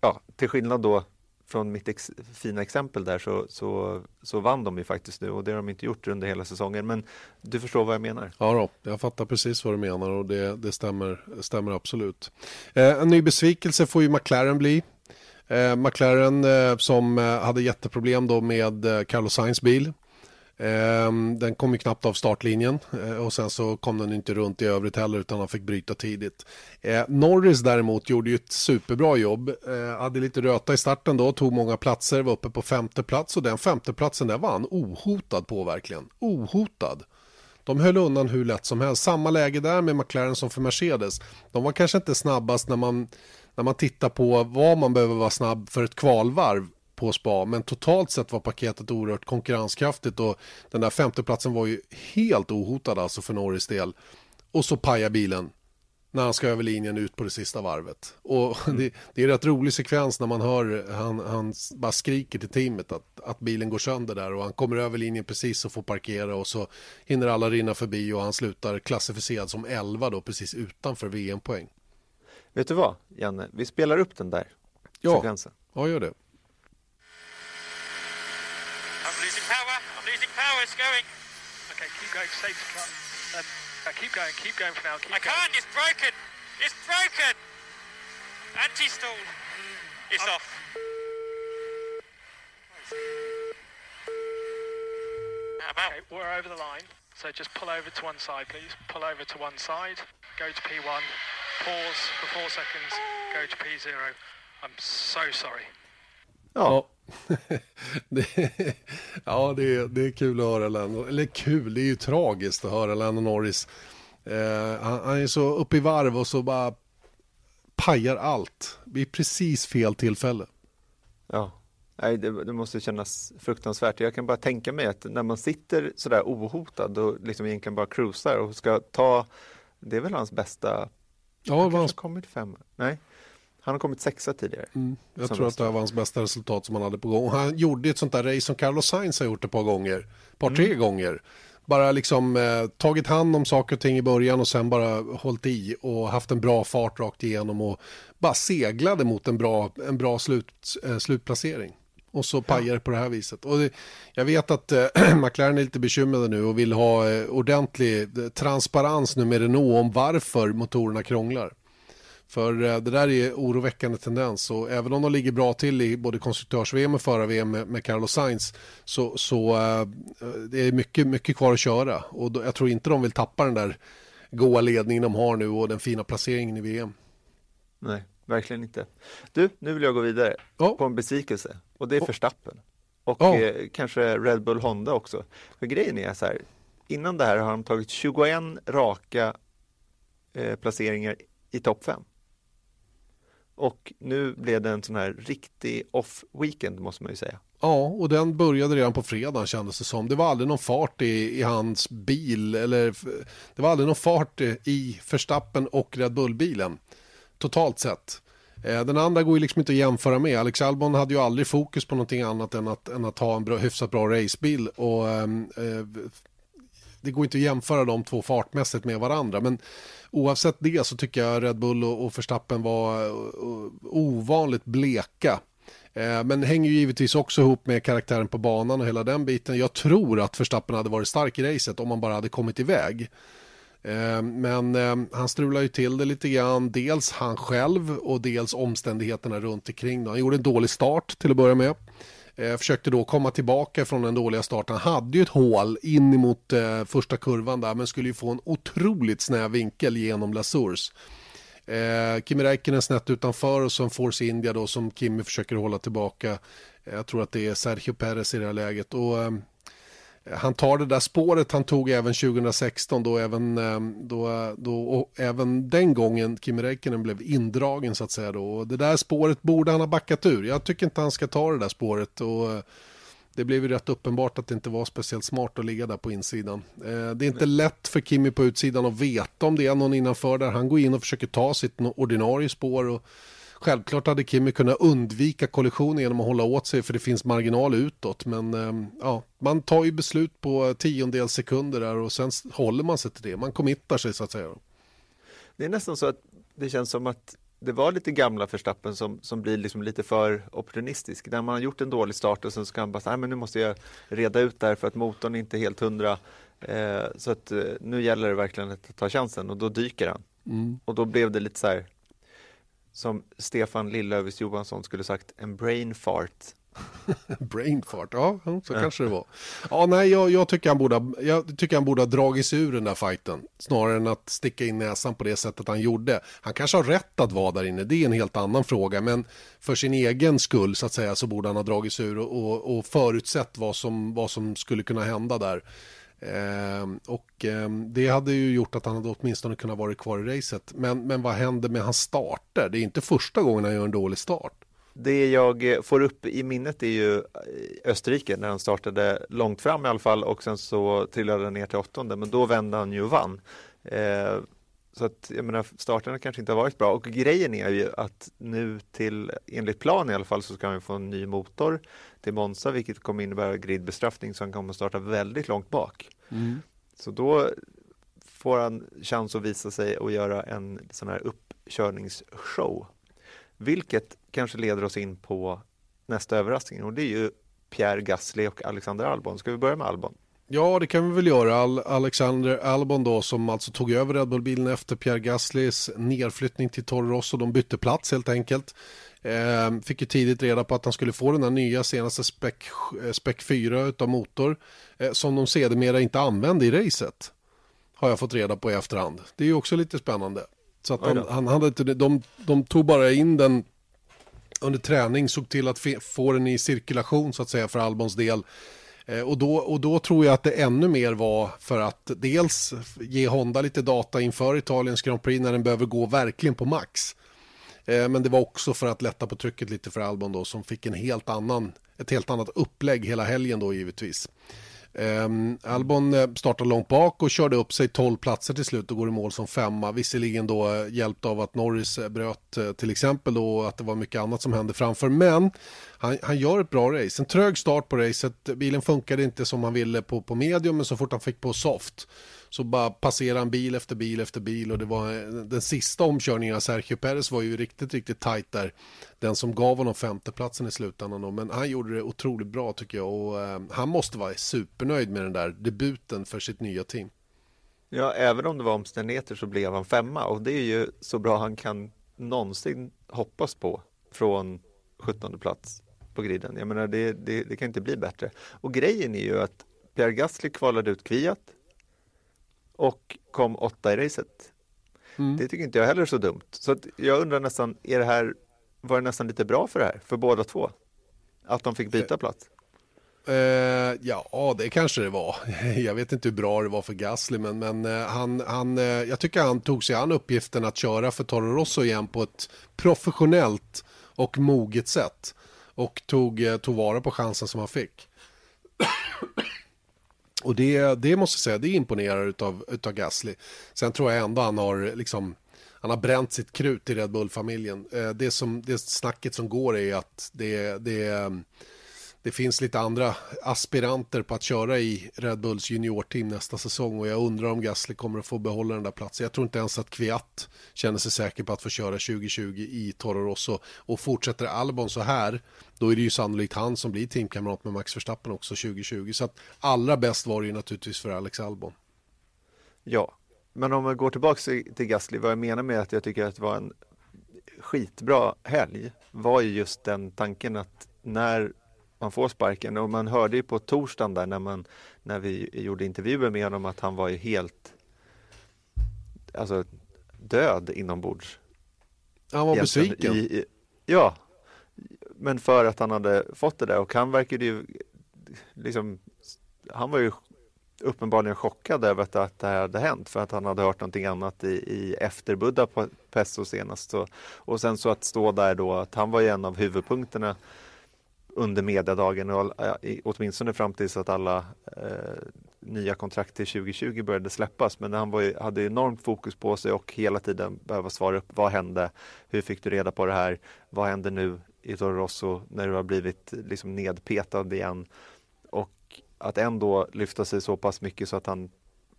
Ja, till skillnad då från mitt ex fina exempel där så, så, så vann de ju faktiskt nu och det har de inte gjort under hela säsongen. Men du förstår vad jag menar? Ja, då, jag fattar precis vad du menar och det, det stämmer, stämmer absolut. Eh, en ny besvikelse får ju McLaren bli. Eh, McLaren eh, som eh, hade jätteproblem då med eh, Carlos Sainz bil. Ehm, den kom ju knappt av startlinjen eh, och sen så kom den inte runt i övrigt heller utan han fick bryta tidigt. Eh, Norris däremot gjorde ju ett superbra jobb. Eh, hade lite röta i starten då, tog många platser, var uppe på femte plats och den femteplatsen där var han ohotad på verkligen. Ohotad. De höll undan hur lätt som helst. Samma läge där med McLaren som för Mercedes. De var kanske inte snabbast när man, när man tittar på vad man behöver vara snabb för ett kvalvarv på spa, men totalt sett var paketet oerhört konkurrenskraftigt och den där femteplatsen var ju helt ohotad alltså för Norris del. Och så pajar bilen när han ska över linjen ut på det sista varvet. Och [laughs] mm. det, det, är rätt rolig sekvens när man hör han, han bara skriker till teamet att, att bilen går sönder där och han kommer över linjen precis och får parkera och så hinner alla rinna förbi och han slutar klassificerad som 11 då precis utanför VM-poäng. Vet du vad, Janne? Vi spelar upp den där ja. sekvensen. Ja, gör det. It's going. Okay, keep going. Safe Uh, keep going, keep going for now. Keep I going. can't, it's broken. It's broken. Anti-stall. It's oh. off. Okay, we're over the line. So just pull over to one side, please. Pull over to one side. Go to P1. Pause for four seconds. Go to P0. I'm so sorry. Ja, [laughs] det, ja det, det är kul att höra Lennon. Eller kul, det är ju tragiskt att höra Lennon Norris. Eh, han, han, är så uppe i varv och så bara pajar allt vid precis fel tillfälle. Ja, Nej, det, det, måste kännas fruktansvärt. Jag kan bara tänka mig att när man sitter sådär ohotad och liksom egentligen bara cruisar och ska ta, det är väl hans bästa, ja, han kanske kommit fem, nej, han har kommit sexa tidigare. Mm. Jag tror att det var hans bästa resultat som han hade på gång. Han gjorde ett sånt där race som Carlos Sainz har gjort ett par gånger. Ett par, mm. tre gånger. Bara liksom eh, tagit hand om saker och ting i början och sen bara hållit i och haft en bra fart rakt igenom och bara seglade mot en bra, en bra slut, eh, slutplacering. Och så pajar det på det här viset. Och det, jag vet att eh, [clears throat] McLaren är lite bekymrade nu och vill ha eh, ordentlig eh, transparens nu med Renault om varför motorerna krånglar. För eh, det där är oroväckande tendens och även om de ligger bra till i både konstruktörs-VM och förra-VM med, med Carlos Sainz så, så äh, det är mycket, mycket kvar att köra och då, jag tror inte de vill tappa den där goa ledningen de har nu och den fina placeringen i VM. Nej, verkligen inte. Du, nu vill jag gå vidare ja. på en besvikelse och det är Verstappen och ja. eh, kanske Red Bull Honda också. För grejen är så här, innan det här har de tagit 21 raka eh, placeringar i topp 5. Och nu blev det en sån här riktig off-weekend måste man ju säga. Ja, och den började redan på fredagen kändes det som. Det var aldrig någon fart i, i hans bil eller det var aldrig någon fart i Verstappen och Red Bull-bilen. Totalt sett. Eh, den andra går ju liksom inte att jämföra med. Alex Albon hade ju aldrig fokus på någonting annat än att, än att ha en bra, hyfsat bra racebil. Och, ehm, eh, det går inte att jämföra de två fartmässigt med varandra. Men oavsett det så tycker jag Red Bull och, och Verstappen var eh, eh, ovanligt bleka. Eh, men hänger ju givetvis också ihop med karaktären på banan och hela den biten. Jag tror att Verstappen hade varit stark i racet om han bara hade kommit iväg. Eh, men eh, han strular ju till det lite grann. Dels han själv och dels omständigheterna runt omkring. Han gjorde en dålig start till att börja med. Eh, försökte då komma tillbaka från den dåliga starten. Hade ju ett hål in emot eh, första kurvan där men skulle ju få en otroligt snäv vinkel genom Lasurs. Eh, Kimi Räikkönen snett utanför och sen Force India då som Kimi försöker hålla tillbaka. Eh, jag tror att det är Sergio Perez i det här läget. Och, eh, han tar det där spåret han tog även 2016 då även, eh, då, då, även den gången Kimi Räikkönen blev indragen så att säga då. Och det där spåret borde han ha backat ur. Jag tycker inte han ska ta det där spåret och eh, det blev ju rätt uppenbart att det inte var speciellt smart att ligga där på insidan. Eh, det är inte lätt för Kimi på utsidan att veta om det är någon innanför där. Han går in och försöker ta sitt ordinarie spår och Självklart hade Kimi kunnat undvika kollision genom att hålla åt sig för det finns marginal utåt. Men ehm, ja, man tar ju beslut på tiondels sekunder där och sen håller man sig till det. Man committar sig så att säga. Det är nästan så att det känns som att det var lite gamla förstappen som, som blir liksom lite för opportunistisk. När man har gjort en dålig start och sen ska man bara säga, men nu måste jag reda ut det här för att motorn är inte helt hundra. Eh, så att eh, nu gäller det verkligen att ta chansen och då dyker han. Mm. Och då blev det lite så här, som Stefan Lillövis Johansson skulle sagt, en brain fart. [laughs] brain fart, ja, så kanske det var. Ja, nej, jag, jag, tycker han borde, jag tycker han borde ha dragit sig ur den där fighten. Snarare än att sticka in näsan på det sättet han gjorde. Han kanske har rätt att vara där inne, det är en helt annan fråga. Men för sin egen skull så att säga så borde han ha dragit sig ur och, och, och förutsett vad som, vad som skulle kunna hända där. Ehm, och ehm, det hade ju gjort att han hade åtminstone kunnat vara kvar i racet. Men, men vad händer med hans starter? Det är inte första gången han gör en dålig start. det jag eh, får upp i minnet är ju eh, Österrike när han startade långt fram i alla fall och sen så trillade han ner till åttonde men då vände han ju och vann. Eh, så att jag menar starterna kanske inte har varit bra och grejen är ju att nu till enligt plan i alla fall så ska han få en ny motor till Monza vilket kommer innebära gridbestraffning så han kommer starta väldigt långt bak. Mm. Så då får han chans att visa sig och göra en sån här uppkörningsshow. Vilket kanske leder oss in på nästa överraskning och det är ju Pierre Gasly och Alexander Albon. Ska vi börja med Albon? Ja, det kan vi väl göra. Alexander Albon då som alltså tog över Red Bull-bilen efter Pierre Gaslys nedflyttning till Toro Rosso. De bytte plats helt enkelt. Eh, fick ju tidigt reda på att han skulle få den här nya senaste Spec, eh, Spec 4 utav motor eh, som de sedermera inte använde i racet. Har jag fått reda på i efterhand. Det är ju också lite spännande. Så att han, han hade inte, de, de tog bara in den under träning, såg till att få den i cirkulation så att säga för Albons del. Eh, och då, och då tror jag att det ännu mer var för att dels ge Honda lite data inför Italiens Grand Prix när den behöver gå verkligen på max. Eh, men det var också för att lätta på trycket lite för Albon då som fick en helt annan, ett helt annat upplägg hela helgen då givetvis. Um, Albon eh, startade långt bak och körde upp sig 12 platser till slut och går i mål som femma. Visserligen då eh, hjälpt av att Norris eh, bröt till exempel då och att det var mycket annat som hände framför. Men han, han gör ett bra race. En trög start på racet. Bilen funkade inte som han ville på, på medium men så fort han fick på soft så bara passerade han bil efter bil efter bil och det var den sista omkörningen av Sergio Perez var ju riktigt, riktigt tajt där. Den som gav honom femteplatsen i slutändan då. men han gjorde det otroligt bra tycker jag och eh, han måste vara supernöjd med den där debuten för sitt nya team. Ja, även om det var omständigheter så blev han femma och det är ju så bra han kan någonsin hoppas på från 17 plats på griden. Jag menar, det, det, det kan inte bli bättre. Och grejen är ju att Pierre Gasly kvalade ut Kviat och kom åtta i racet. Mm. Det tycker inte jag heller är så dumt. Så jag undrar nästan, är det här, var det nästan lite bra för det här, för båda två? Att de fick byta plats? Uh, ja, det kanske det var. [laughs] Jag vet inte hur bra det var för Gasly, men, men uh, han, han, uh, jag tycker han tog sig an uppgiften att köra för Toro Rosso igen på ett professionellt och moget sätt. Och tog, tog vara på chansen som han fick. Och det, det måste jag säga, det imponerar utav, utav Gasly. Sen tror jag ändå han har liksom han har bränt sitt krut i Red Bull-familjen. Eh, det, som, det snacket som går är att det, det, det finns lite andra aspiranter på att köra i Red Bulls juniorteam nästa säsong och jag undrar om Gasly kommer att få behålla den där platsen. Jag tror inte ens att Kviat känner sig säker på att få köra 2020 i Toro Rosso och fortsätter Albon så här då är det ju sannolikt han som blir teamkamrat med Max Verstappen också 2020 så att allra bäst var det ju naturligtvis för Alex Albon. Ja, men om vi går tillbaka till Gasly, vad jag menar med att jag tycker att det var en skitbra helg var ju just den tanken att när man får sparken och man hörde ju på torsdagen där när, man, när vi gjorde intervjuer med honom att han var ju helt alltså, död inombords. Han var besviken. I, ja, men för att han hade fått det där och han verkade ju liksom, han var ju uppenbarligen chockad över att, att det här hade hänt för att han hade hört någonting annat i, i efterbudda på Pesso senast. Så, och sen så att stå där då att han var ju en av huvudpunkterna under mediadagen och åtminstone fram tills att alla eh, nya kontrakt till 2020 började släppas. Men han var hade enormt fokus på sig och hela tiden behöva svara upp. Vad hände? Hur fick du reda på det här? Vad händer nu i Toro Rosso när du har blivit liksom nedpetad igen? Och att ändå lyfta sig så pass mycket så att han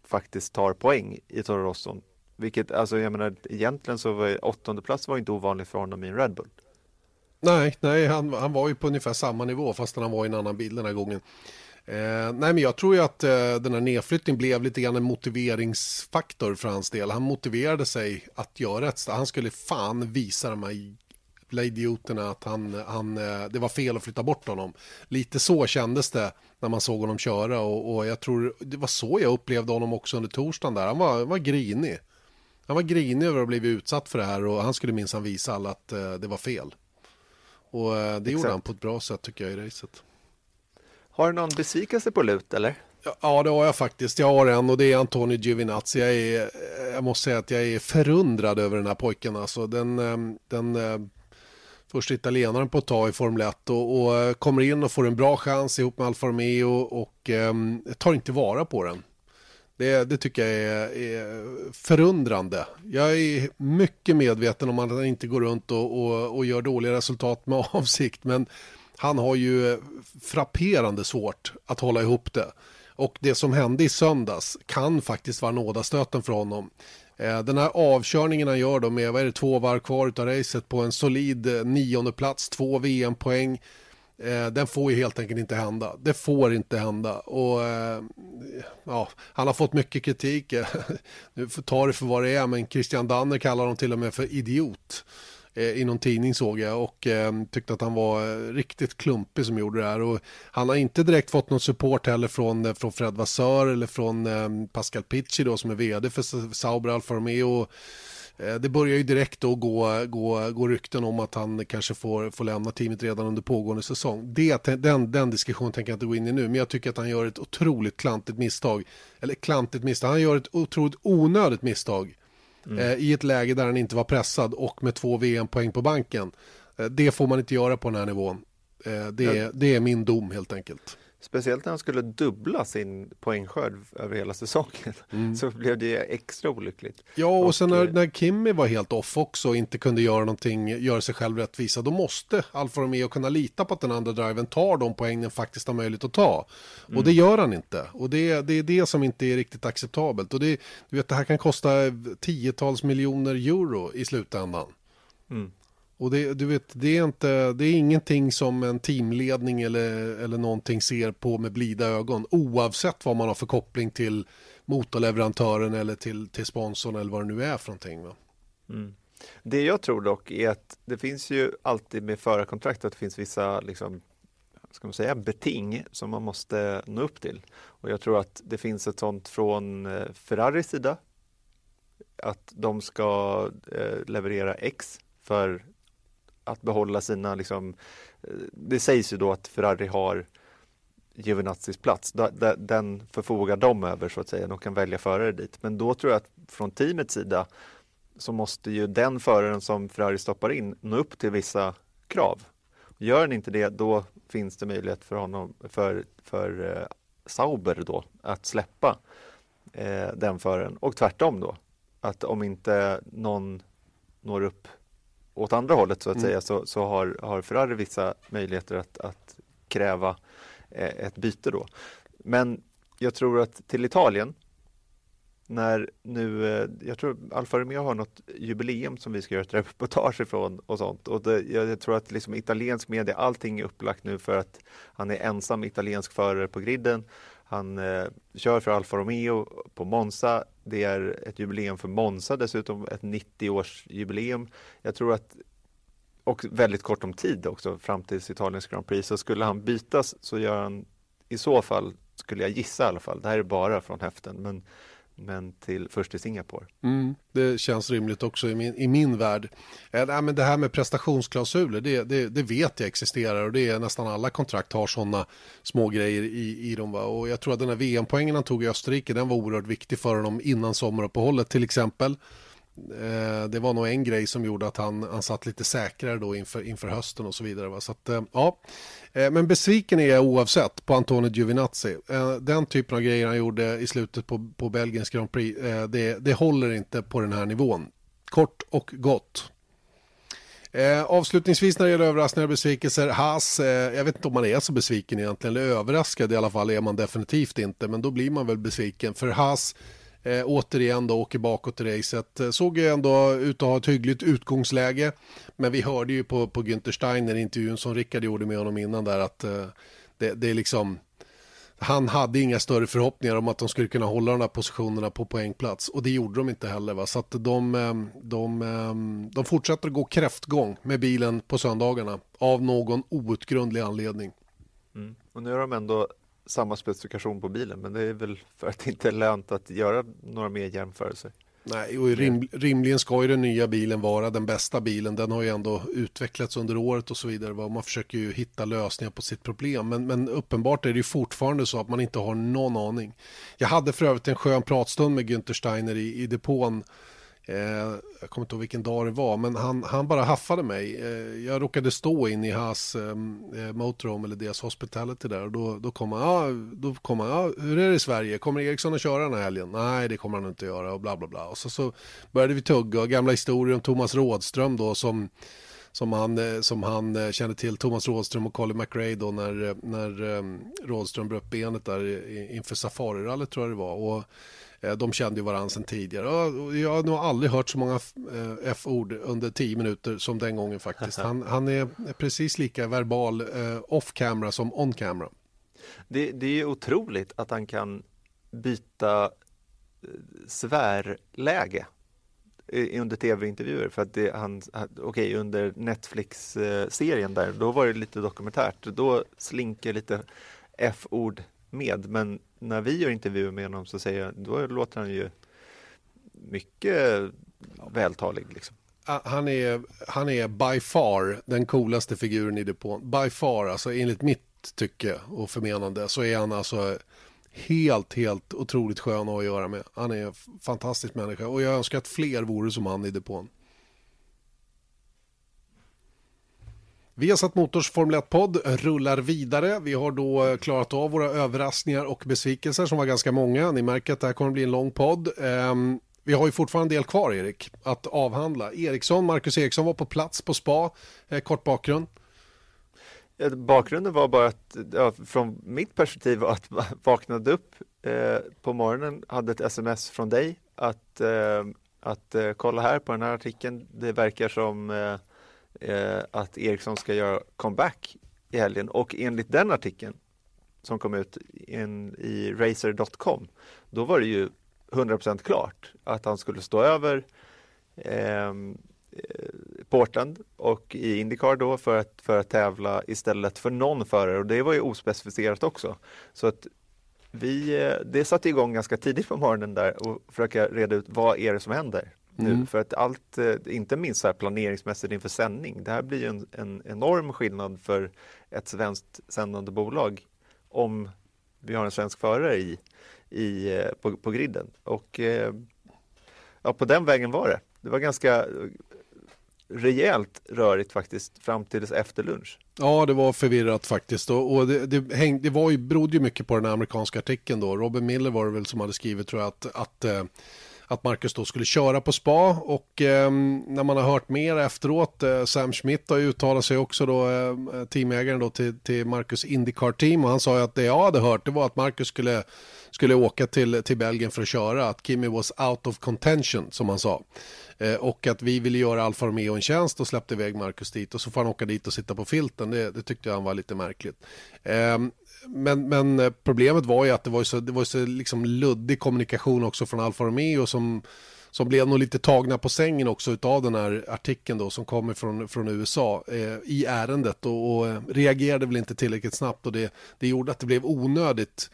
faktiskt tar poäng i Toro Rosso. Vilket, alltså jag menar egentligen så var åttonde plats var inte ovanligt för honom i en Red Bull. Nej, nej han, han var ju på ungefär samma nivå fast han var i en annan bil den här gången. Eh, nej men jag tror ju att eh, den här nedflyttningen blev lite grann en motiveringsfaktor för hans del. Han motiverade sig att göra ett Han skulle fan visa de här idioterna att han, han, eh, det var fel att flytta bort honom. Lite så kändes det när man såg honom köra och, och jag tror det var så jag upplevde honom också under torsdagen där. Han var, var grinig. Han var grinig över att ha blivit utsatt för det här och han skulle minsann visa alla att eh, det var fel. Och eh, det Exakt. gjorde han på ett bra sätt tycker jag i racet. Har du någon besvikelse på lut eller? Ja, det har jag faktiskt. Jag har en och det är Antonio Giovinazzi. Jag, är, jag måste säga att jag är förundrad över den här pojken. Alltså, den, den första italienaren på ett tag i Formel 1 och, och eh, kommer in och får en bra chans ihop med Alfa Romeo och eh, tar inte vara på den. Det, det tycker jag är, är, förundrande. Jag är mycket medveten om att han inte går runt och, och, och gör dåliga resultat med [laughs] avsikt men han har ju frapperande svårt att hålla ihop det. Och det som hände i söndags kan faktiskt vara nådastöten för honom. Eh, den här avkörningen han gör då med vad är det, två varv kvar av racet på en solid eh, nionde plats, två VM-poäng. Eh, den får ju helt enkelt inte hända. Det får inte hända. Och, eh, ja, han har fått mycket kritik. [laughs] nu tar det för vad det är, men Christian Danner kallar honom till och med för idiot. Eh, i någon tidning såg jag och eh, tyckte att han var eh, riktigt klumpig som gjorde det här. Och han har inte direkt fått någon support heller från, eh, från Fred Vassör eller från Pascal Picci då som är vd för Sauber Alfa Romeo. Det börjar ju direkt då gå, gå, gå rykten om att han kanske får, får lämna teamet redan under pågående säsong. Det, den, den diskussionen tänker jag inte gå in i nu, men jag tycker att han gör ett otroligt klantigt misstag. Eller klantigt misstag, han gör ett otroligt onödigt misstag mm. eh, i ett läge där han inte var pressad och med två VM-poäng på banken. Eh, det får man inte göra på den här nivån. Eh, det, ja. det är min dom helt enkelt. Speciellt när han skulle dubbla sin poängskörd över hela säsongen. Mm. Så blev det extra olyckligt. Ja, och, och sen när, eh, när Kimmy var helt off också och inte kunde göra någonting, göra sig själv rättvisa, då måste Alfa Romeo kunna lita på att den andra driven tar de poäng den faktiskt har möjlighet att ta. Mm. Och det gör han inte. Och det, det är det som inte är riktigt acceptabelt. Och det, du vet, det här kan kosta tiotals miljoner euro i slutändan. Mm. Och det, du vet, det, är inte, det är ingenting som en teamledning eller, eller någonting ser på med blida ögon oavsett vad man har för koppling till motorleverantören eller till, till sponsorn eller vad det nu är för någonting. Va? Mm. Det jag tror dock är att det finns ju alltid med förarkontrakt att det finns vissa liksom, ska man säga, beting som man måste nå upp till. Och jag tror att det finns ett sånt från eh, Ferraris sida att de ska eh, leverera X för att behålla sina, liksom, eh, det sägs ju då att Ferrari har Giovinazzis plats. Den förfogar de över så att säga. De kan välja förare dit. Men då tror jag att från teamets sida så måste ju den föraren som Ferrari stoppar in nå upp till vissa krav. Gör den inte det, då finns det möjlighet för honom, för, för eh, Sauber då, att släppa eh, den föraren. Och tvärtom då, att om inte någon når upp åt andra hållet så att mm. säga så, så har, har Ferrari vissa möjligheter att, att kräva eh, ett byte då. Men jag tror att till Italien när nu, eh, jag tror Alfa Romeo har något jubileum som vi ska göra ett reportage ifrån och sånt. Och det, jag tror att liksom italiensk media, allting är upplagt nu för att han är ensam italiensk förare på griden. Han eh, kör för Alfa Romeo på Monza. Det är ett jubileum för Monza dessutom, ett 90-årsjubileum. Jag tror att, och väldigt kort om tid också, fram till Italiens Grand Prix. Så skulle han bytas så gör han i så fall, skulle jag gissa i alla fall, det här är bara från häften, men men till, först till Singapore. Mm, det känns rimligt också i min, i min värld. Äh, men det här med prestationsklausuler, det, det, det, vet jag existerar och det är nästan alla kontrakt har sådana små grejer i, i dem. Va? Och jag tror att den här VM-poängen han tog i Österrike, den var oerhört viktig för honom innan sommaruppehållet till exempel. Eh, det var nog en grej som gjorde att han, han satt lite säkrare då inför, inför hösten och så vidare. Va? Så att, eh, ja. Eh, men besviken är jag oavsett på Antonio Giovinazzi. Eh, den typen av grejer han gjorde i slutet på, på Belgiens Grand Prix, eh, det, det håller inte på den här nivån. Kort och gott. Eh, avslutningsvis när det gäller överraskningar och besvikelser, Haas, eh, jag vet inte om man är så besviken egentligen, eller överraskad i alla fall är man definitivt inte, men då blir man väl besviken. För Haas eh, återigen då åker bakåt i racet. Eh, såg ju ändå ut att ha ett hyggligt utgångsläge. Men vi hörde ju på, på Günther Steiner, intervjun som Rickard gjorde med honom innan där, att eh, det, det är liksom han hade inga större förhoppningar om att de skulle kunna hålla de här positionerna på poängplats och det gjorde de inte heller. Va? Så att de, ehm, de, ehm, de fortsätter gå kräftgång med bilen på söndagarna av någon outgrundlig anledning. Mm. Och nu har de ändå samma specifikation på bilen men det är väl för att det inte är lönt att göra några mer jämförelser. Nej, och rim, rimligen ska ju den nya bilen vara den bästa bilen. Den har ju ändå utvecklats under året och så vidare. Man försöker ju hitta lösningar på sitt problem. Men, men uppenbart är det ju fortfarande så att man inte har någon aning. Jag hade för övrigt en skön pratstund med Günther Steiner i, i depån Eh, jag kommer inte ihåg vilken dag det var, men han, han bara haffade mig. Eh, jag råkade stå in i hans ehm, eh, motorhome eller deras hospitality där och då, då kom han, ja, då kom han, ja, hur är det i Sverige? Kommer Eriksson att köra den här helgen? Nej, det kommer han inte att göra och bla bla bla. Och så, så började vi tugga gamla historier om Thomas Rådström då som som han, eh, som han eh, kände till, Thomas Rådström och Colin McRae då när, när ehm, Rådström bröt benet där inför Safarirallyt tror jag det var. Och de kände ju varandra sedan tidigare. Jag har nog aldrig hört så många F-ord under tio minuter som den gången faktiskt. Han, [laughs] han är precis lika verbal off-camera som on-camera. Det, det är otroligt att han kan byta svärläge under tv-intervjuer för att det, han, okej okay, under Netflix-serien där, då var det lite dokumentärt, då slinker lite F-ord med, men när vi gör intervjuer med honom så säger jag, då låter han ju mycket vältalig liksom. Han är, han är by far den coolaste figuren i depån. By far, alltså enligt mitt tycke och förmenande så är han alltså helt, helt otroligt skön att göra med. Han är en fantastisk människa och jag önskar att fler vore som han i depån. Vi har satt Motors Formel 1-podd rullar vidare. Vi har då eh, klarat av våra överraskningar och besvikelser som var ganska många. Ni märker att det här kommer att bli en lång podd. Ehm, vi har ju fortfarande en del kvar, Erik, att avhandla. Eriksson, Marcus Eriksson var på plats på spa. Eh, kort bakgrund. Eh, bakgrunden var bara att, ja, från mitt perspektiv, att vaknade upp eh, på morgonen, hade ett sms från dig att, eh, att eh, kolla här på den här artikeln. Det verkar som eh, eh, att Ericsson ska göra comeback i helgen. Och enligt den artikeln som kom ut in, i racer.com, då var det ju 100% klart att han skulle stå över ehm, Eh, Portland och i Indycar då för att, för att tävla istället för någon förare. Och det var ju ospecificerat också. Så att vi, eh, det satte igång ganska tidigt på morgonen där och försöka reda ut vad är det som händer nu? Mm. För att allt, eh, inte minst så här planeringsmässigt inför sändning, det här blir ju en, en enorm skillnad för ett svenskt sändande bolag om vi har en svensk förare i, i, på, på griden. Och ja, på den vägen var det. Det var ganska rejält rörigt faktiskt fram till efter lunch. Ja, det var förvirrat faktiskt och, och det, det, häng, det var ju, berodde ju mycket på den amerikanska artikeln då. Robin Miller var det väl som hade skrivit tror jag att, att eh, att Marcus då skulle köra på spa och eh, när man har hört mer efteråt, eh, Sam Schmidt har uttalat sig också då, eh, teamägaren då till, till Marcus Indycar team och han sa ju att det jag hade hört det var att Marcus skulle, skulle åka till, till Belgien för att köra, att Kimi was out of contention som han sa. Eh, och att vi ville göra Alfa Romeo en tjänst och släppte iväg Marcus dit och så får han åka dit och sitta på filten. Det, det tyckte han var lite märkligt. Ehm, men, men eh, problemet var ju att det var så, det var så liksom luddig kommunikation också från Alfa Romeo som som blev nog lite tagna på sängen också av den här artikeln då som kommer från, från USA eh, i ärendet och, och, eh, reagerade väl inte tillräckligt snabbt och det, det gjorde att det blev onödigt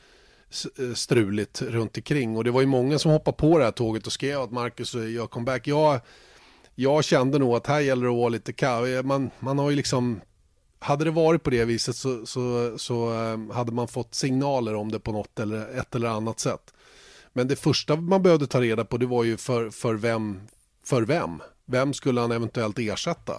eh, struligt runt omkring och det var ju många som hoppade på det här tåget och skrev att Marcus gör comeback. Jag, jag kände nog att här gäller det att vara lite kall, Man, man har ju liksom hade det varit på det viset så, så, så eh, hade man fått signaler om det på något eller ett eller annat sätt. Men det första man behövde ta reda på det var ju för, för, vem, för vem. Vem skulle han eventuellt ersätta?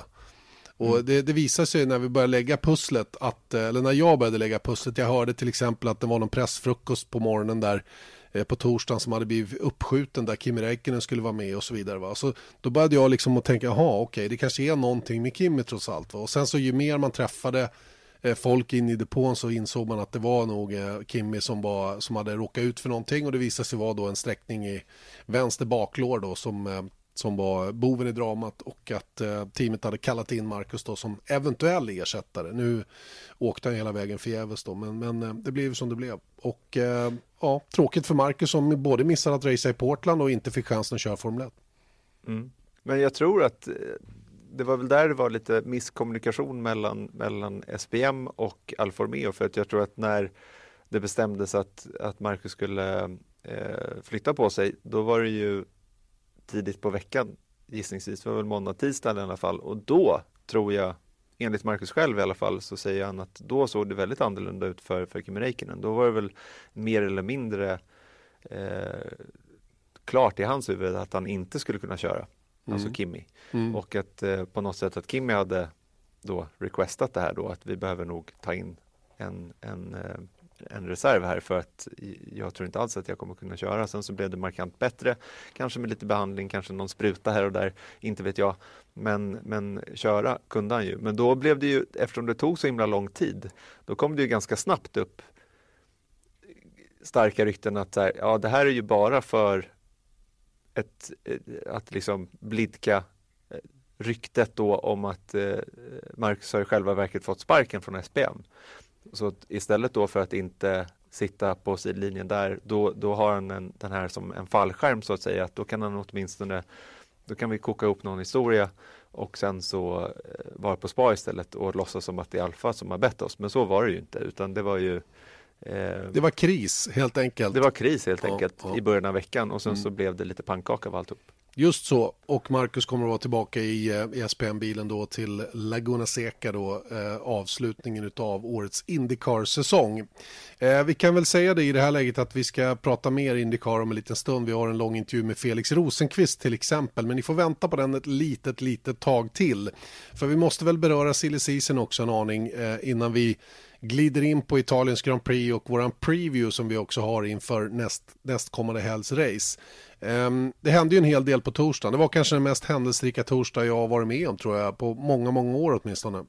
Och mm. det, det visar sig när vi började lägga pusslet, att, eh, eller när jag började lägga pusslet, jag hörde till exempel att det var någon pressfrukost på morgonen där Eh, på torsdagen som hade blivit uppskjuten där Kimi Räikkönen skulle vara med och så vidare. Va? Så då började jag liksom att tänka, jaha okej det kanske är någonting med Kimi trots allt. Va? Och sen så ju mer man träffade eh, folk in i depån så insåg man att det var nog eh, Kimi som, var, som hade råkat ut för någonting och det visade sig vara då en sträckning i vänster baklår då som som var boven i dramat och att eh, teamet hade kallat in Marcus då som eventuell ersättare. Nu åkte han hela vägen förgäves då, men, men eh, det blev som det blev. Och eh, ja, tråkigt för Marcus som både missade att racea i Portland och inte fick chansen att köra Formel 1. Mm. Men jag tror att eh, det var väl där det var lite misskommunikation mellan, mellan SPM och Alfa Romeo för att jag tror att när det bestämdes att, att Marcus skulle eh, flytta på sig, då var det ju tidigt på veckan gissningsvis, var väl måndag, tisdag i alla fall och då tror jag enligt Marcus själv i alla fall så säger han att då såg det väldigt annorlunda ut för, för Kimi Räikkönen. Då var det väl mer eller mindre eh, klart i hans huvud att han inte skulle kunna köra, alltså Mm. alltså Kimi. Mm. Och att eh, på något sätt att Kimi hade då requestat det här då att vi behöver nog ta in en, en, eh, en reserv här för att jag tror inte alls att jag kommer kunna köra. Sen så blev det markant bättre, kanske med lite behandling, kanske någon spruta här och där, inte vet jag. Men, men köra kunde han ju. Men då blev det ju, eftersom det tog så himla lång tid, då kom det ju ganska snabbt upp starka rykten att här, ja, det här är ju bara för ett, eh, att liksom blidka eh, ryktet då om att eh, Marcus har i själva verket fått sparken från SPM. Så istället då för att inte sitta på sidlinjen där, då, då har han en, den här som en fallskärm så att säga, att då kan han åtminstone, då kan vi koka ihop någon historia och sen så eh, vara på spa istället och låtsas som att det är Alfa som har bett oss. Men så var det ju inte, utan det var ju eh, Det var kris helt enkelt. det var kris helt Ja, enkelt ja. i början av veckan och sen Mm. så blev det lite pannkaka av alltihop. Just så, och Marcus kommer att vara tillbaka i, eh, i SPM-bilen då till Laguna Seca då, eh, avslutningen av årets Indycar-säsong. Eh, vi kan väl säga det i det här läget att vi ska prata mer Indycar om en liten stund. Vi har en lång intervju med Felix Rosenqvist till exempel, men ni får vänta på den ett litet, litet tag till. För vi måste väl beröra silly season också en aning eh, innan vi glider in på Italiens Grand Prix och våran preview som vi också har inför näst, nästkommande helgs race. Ehm, det hände ju en hel del på torsdagen. Det var kanske den mest händelserika torsdag jag har varit med om tror jag, på många, många år åtminstone.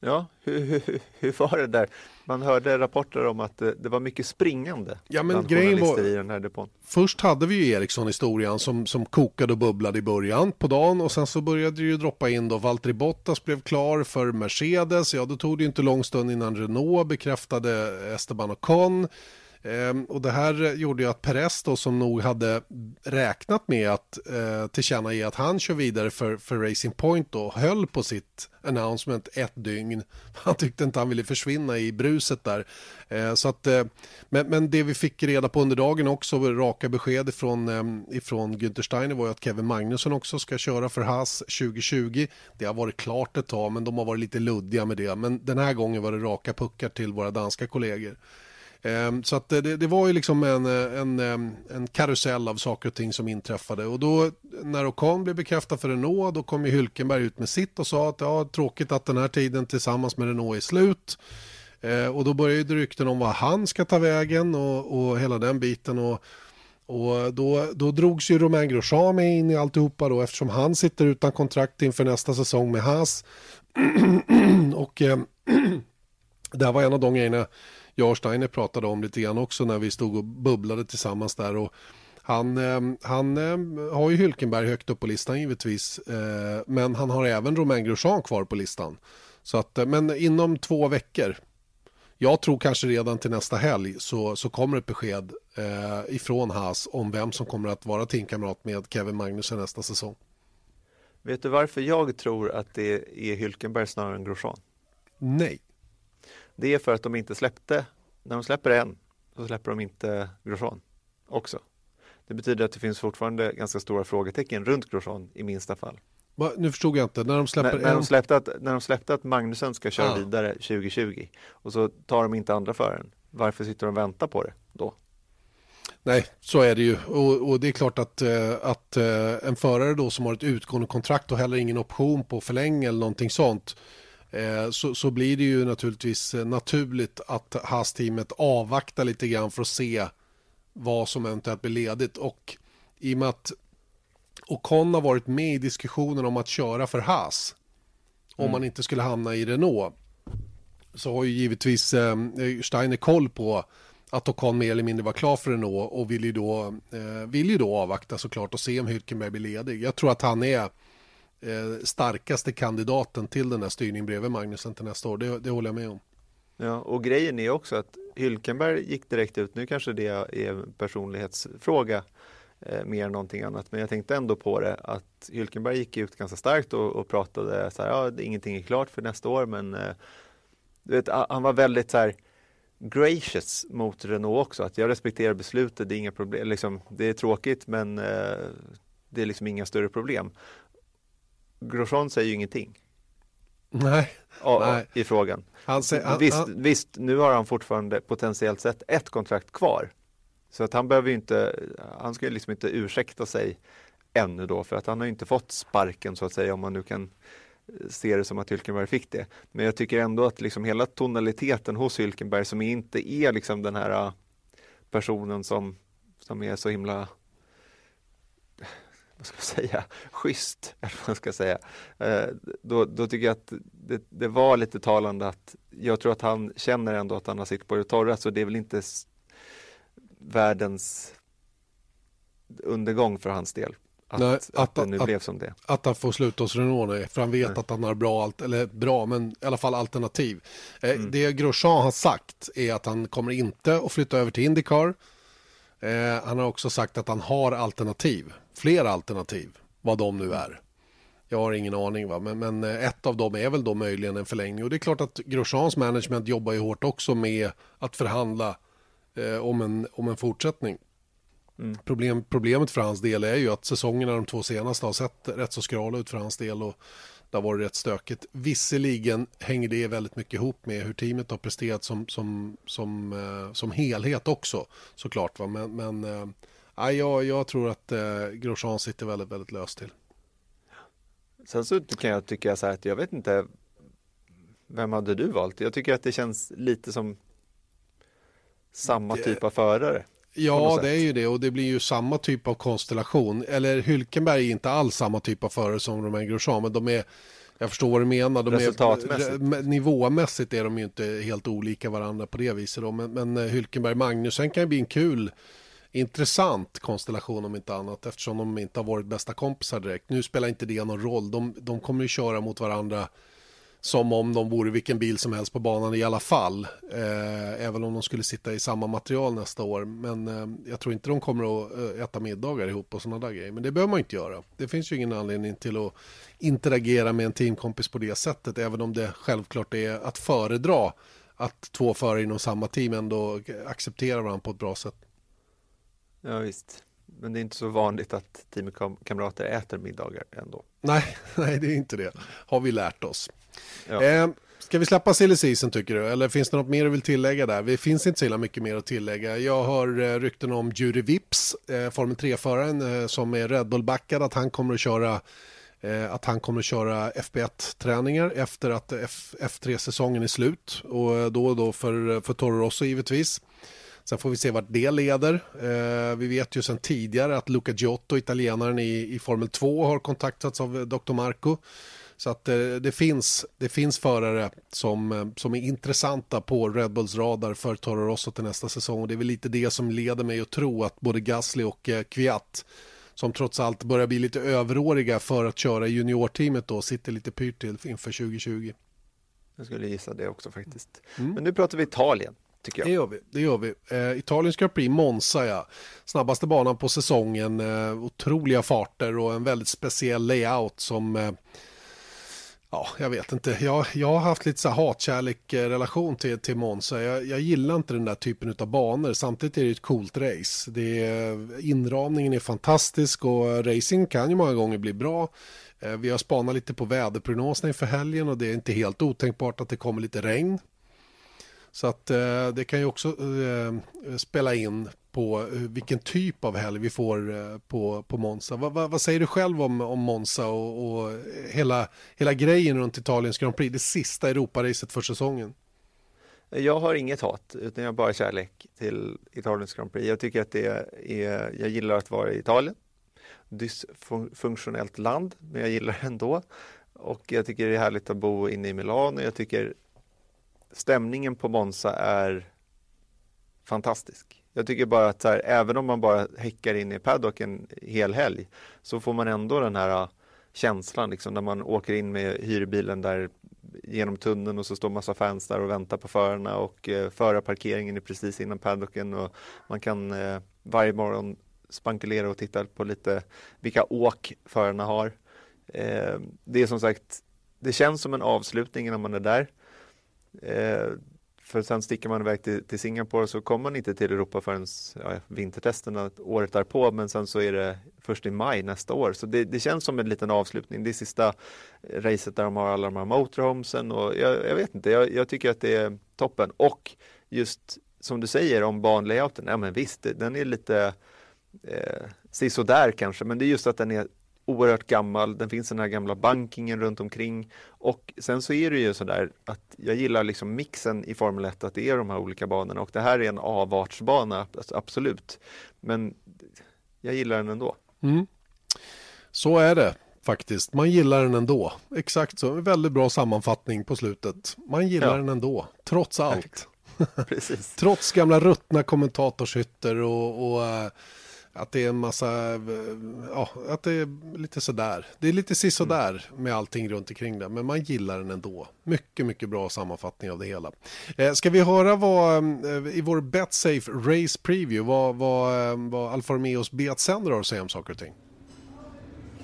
Ja, hur, hur, hur var det där? Man hörde rapporter om att det, det var mycket springande Ja, men grejen var- i den här depån. Först hade vi ju Ericsson-historien som, som kokade och bubblade i början på dagen och sen så började det ju droppa in då. Valtteri Bottas blev klar för Mercedes. Ja, då tog det ju inte lång stund innan Renault bekräftade Esteban Ocon. Ehm, och det här gjorde ju att Perez då som nog hade räknat med att eh, tillkännage att han kör vidare för, för Racing Point då höll på sitt announcement ett dygn. [laughs] Han tyckte inte han ville försvinna i bruset där. Eh, så att, eh, men, men det vi fick reda på under dagen också, raka besked ifrån, eh, ifrån Günther Steiner var ju att Kevin Magnusson också ska köra för Haas 2020. Det har varit klart ett tag men de har varit lite luddiga med det. Men den här gången var det raka puckar till våra danska kollegor. Ehm, så att det, det var ju liksom en, en, ehm, en karusell av saker och ting som inträffade. Och då när Ocon blev bekräftad för Renault då kom ju Hylkenberg ut med sitt och sa att ja, tråkigt att den här tiden tillsammans med Renault är slut. Ehm, och då började ju rykten om vad han ska ta vägen och, och hela den biten. Och, och då, då drogs ju Romain Grosjean med in i alltihopa då eftersom han sitter utan kontrakt inför nästa säsong med Haas. [clears throat] och eh, [clears throat] det här var en av de grejerna jag och Steiner pratade om lite grann också när vi stod och bubblade tillsammans där. Och han, eh, han eh, har ju Hylkenberg högt upp på listan givetvis. Eh, men han har även Romain Grosjean kvar på listan. Så att, men inom två veckor, jag tror kanske redan till nästa helg, så, så kommer ett besked eh, ifrån Haas om vem som kommer att vara teamkamrat med Kevin Magnussen nästa säsong. Vet du varför jag tror att det är Hülkenberg snarare än Grosjean? Nej. Det är för att de inte släppte, när de släpper en, så släpper de inte Grosjean också. Det betyder att det finns fortfarande ganska stora frågetecken runt Grosjean i minsta fall. Va, nu förstod jag inte, när de släpper När, när, en... de släppte att, när de släppte att Magnusen ska köra Ah. vidare 2020 och så tar de inte andra föraren. Varför sitter de och väntar på det då? Nej, så är det ju. Och, och det är klart att, eh, att eh, en förare då som har ett utgående kontrakt och heller ingen option på förläng eller någonting sånt. Eh, Så, så blir det ju naturligtvis eh, naturligt att Haas-teamet avvaktar lite grann för att se vad som eventuellt blir ledigt. Och i och med att Ocon har varit med i diskussionen om att köra för Haas om man inte skulle hamna i Renault så har ju givetvis eh, Steiner koll på att Ocon mer eller mindre var klar för Renault och vill ju då, eh, vill ju då avvakta såklart och se om Hülkenberg blir ledig. Jag tror att han är eh, starkaste kandidaten till den här styrningen bredvid Magnusen till nästa år. Det, det håller jag med om. Ja, och grejen är också att Hylkenberg gick direkt ut, nu kanske det är en personlighetsfråga eh, mer än någonting annat, men jag tänkte ändå på det att Hylkenberg gick ut ganska starkt och, och pratade så här, ja, det- ingenting är klart för nästa år, men eh, du vet, han var väldigt så här gracious mot Renault också, att jag respekterar beslutet, det är inga problem, liksom, det är tråkigt, men eh, det är liksom inga större problem. Grosjean säger ju ingenting Nej, ja, Nej. i frågan. han, säger- han, visst, han, visst, nu har han fortfarande potentiellt sett ett kontrakt kvar Så att han behöver ju inte, han ska ju liksom inte ursäkta sig ännu då för att han har inte fått sparken så att säga om man nu kan se det som att Hylkenberg fick det. Men jag tycker ändå att liksom hela tonaliteten hos Hylkenberg som inte är liksom den här äh, personen som, som är så himla vad ska jag säga, schysst, [laughs] eller vad man ska säga. Eh, då, då tycker jag att det, det, var lite talande att jag tror att han känner ändå att han har sitt på det torra, så det är väl inte världens undergång för hans del. Att, Nej, att, att det nu att, blev som det. Att han får sluta hos Renault, nej, för han vet nej. att han har bra, eller bra, men i alla fall alternativ. Eh, mm. Det Grosjean har sagt är att han kommer inte att flytta över till Indycar. Eh, han har också sagt att han har alternativ, fler alternativ, vad de nu är. Jag har ingen aning, va? Men, men eh, ett av dem är väl då möjligen en förlängning. Och det är klart att Grosjeans management jobbar ju hårt också med att förhandla eh, om, en, om en fortsättning. Mm. Problem, problemet för hans del är ju att säsongerna de två senaste har sett rätt så skrala ut för hans del och det har varit rätt stökigt. Visserligen hänger det väldigt mycket ihop med hur teamet har presterat som, som, som, eh, som helhet också såklart. Va? Men, men eh, jag, jag tror att eh, Grosjean sitter väldigt, väldigt löst till. Sen så kan jag tycka så här att jag vet inte vem hade du valt? Jag tycker att det känns lite som samma det... typ av förare. Ja, det är ju det och det blir ju samma typ av konstellation. Eller Hylkenberg är inte alls samma typ av förare som Romain Grosjean, men de är jag förstår vad du menar. De Resultatmässigt. Är, nivåmässigt är de ju inte helt olika varandra på det viset. Då. Men, men eh, Hylkenberg Magnusen kan ju bli en kul, intressant konstellation om inte annat. Eftersom de inte har varit bästa kompisar direkt. Nu spelar inte det någon roll. De, de kommer ju köra mot varandra som om de vore vilken bil som helst på banan i alla fall. Eh, även om de skulle sitta i samma material nästa år. Men eh, jag tror inte de kommer att eh, äta middagar ihop och sådana där grejer. Men det behöver man inte göra. Det finns ju ingen anledning till att interagera med en teamkompis på det sättet. Även om det självklart är att föredra att två förare inom samma team ändå accepterar varandra på ett bra sätt. Ja visst. Men det är inte så vanligt att teamkamrater äter middagar ändå. Nej, [laughs] nej, det är inte det. Har vi lärt oss. Ja. Eh, ska vi släppa silly season tycker du? Eller finns det något mer du vill tillägga där? Det finns inte så himla mycket mer att tillägga. Jag har eh, rykten om Jury Vips, eh, Formel 3-föraren eh, som är Red Bull-backad, att han kommer att köra eh, att han kommer att köra FB1-träningar efter att F F3-säsongen är slut och eh, då och då för, för Toro Rosso givetvis. Sen får vi se vart det leder. Eh, vi vet ju sedan tidigare att Luca Giotto, italienaren i, i Formel 2, har kontaktats av Dr. Marco. Så att eh, det, finns, det finns förare som, eh, som är intressanta på Red Bulls radar för Toro Rosso till nästa säsong. Och det är väl lite det som leder mig att tro att både Gasly och eh, Kviat som trots allt börjar bli lite överåriga för att köra juniorteamet då sitter lite pyrt till inför 2020. Jag skulle gissa det också faktiskt. Mm. Men nu pratar vi Italien. Tycker jag. Det gör vi. Det gör vi. Eh, Italiens Grand Prix, Monza ja. Snabbaste banan på säsongen, eh, otroliga farter och en väldigt speciell layout som eh, Ja, jag vet inte. Jag, jag har haft lite så hatkärlek-relation eh, till, till Monza. Jag, jag gillar inte den där typen av banor. Samtidigt är det ett coolt race. Det är, inramningen är fantastisk och racing kan ju många gånger bli bra. Eh, vi har spanat lite på väderprognoserna inför helgen och det är inte helt otänkbart att det kommer lite regn. Så att eh, det kan ju också eh, spela in på eh, vilken typ av helg vi får eh, på, på Monza. Va, va, vad säger du själv om, om Monza och, och, hela, hela grejen runt Italiens Grand Prix, det sista Europaracet för säsongen? Jag har inget hat, utan jag har bara kärlek till Italiens Grand Prix. Jag tycker att det är, jag gillar att vara i Italien. Dysfunktionellt land, men jag gillar det ändå. Och jag tycker det är härligt att bo inne i Milano. Jag tycker stämningen på Monza är fantastisk. Jag tycker bara att här, även om man bara häckar in i paddock en hel helg så får man ändå den här äh, känslan liksom när man åker in med hyrbilen där genom tunneln och så står massa fans där och väntar på förarna och eh, förarparkeringen är precis innan paddocken och man kan eh, varje morgon spankulera och titta på lite vilka åk förarna har. Eh, det är som sagt, det känns som en avslutning när man är där. Eh, för sen sticker man iväg till, till Singapore så kommer man inte till Europa förrän ja, vintertesterna året därpå men sen så är det först i maj nästa år. Så det, det känns som en liten avslutning. Det är sista eh, racet där de har alla de här motorhomesen och jag, jag vet inte, jag, jag, tycker att det är toppen. Och just som du säger om banlayouten, ja men visst, den är lite eh, sådär kanske, men det är just att den är oerhört gammal, den finns den här gamla bankingen runt omkring och sen så är det ju sådär att jag gillar liksom mixen i Formel 1 att det är de här olika banorna och det här är en avartsbana, absolut. Men jag gillar den ändå. Mm. Så är det faktiskt. Man gillar den ändå. Exakt så. En väldigt bra sammanfattning på slutet. Man gillar ja. den ändå, trots allt. Precis. [laughs] trots gamla ruttna kommentatorshytter och, och uh, att det är en massa, ja, att det är lite sådär. Det är lite sisådär mm. med allting runt omkring det, men man gillar den ändå. Mycket, mycket bra sammanfattning av det hela. Uh, ska vi höra vad, i vår BetSafe Race Preview, vad, vad, vad Alfa Romeos B-sändare har att säga om saker och ting?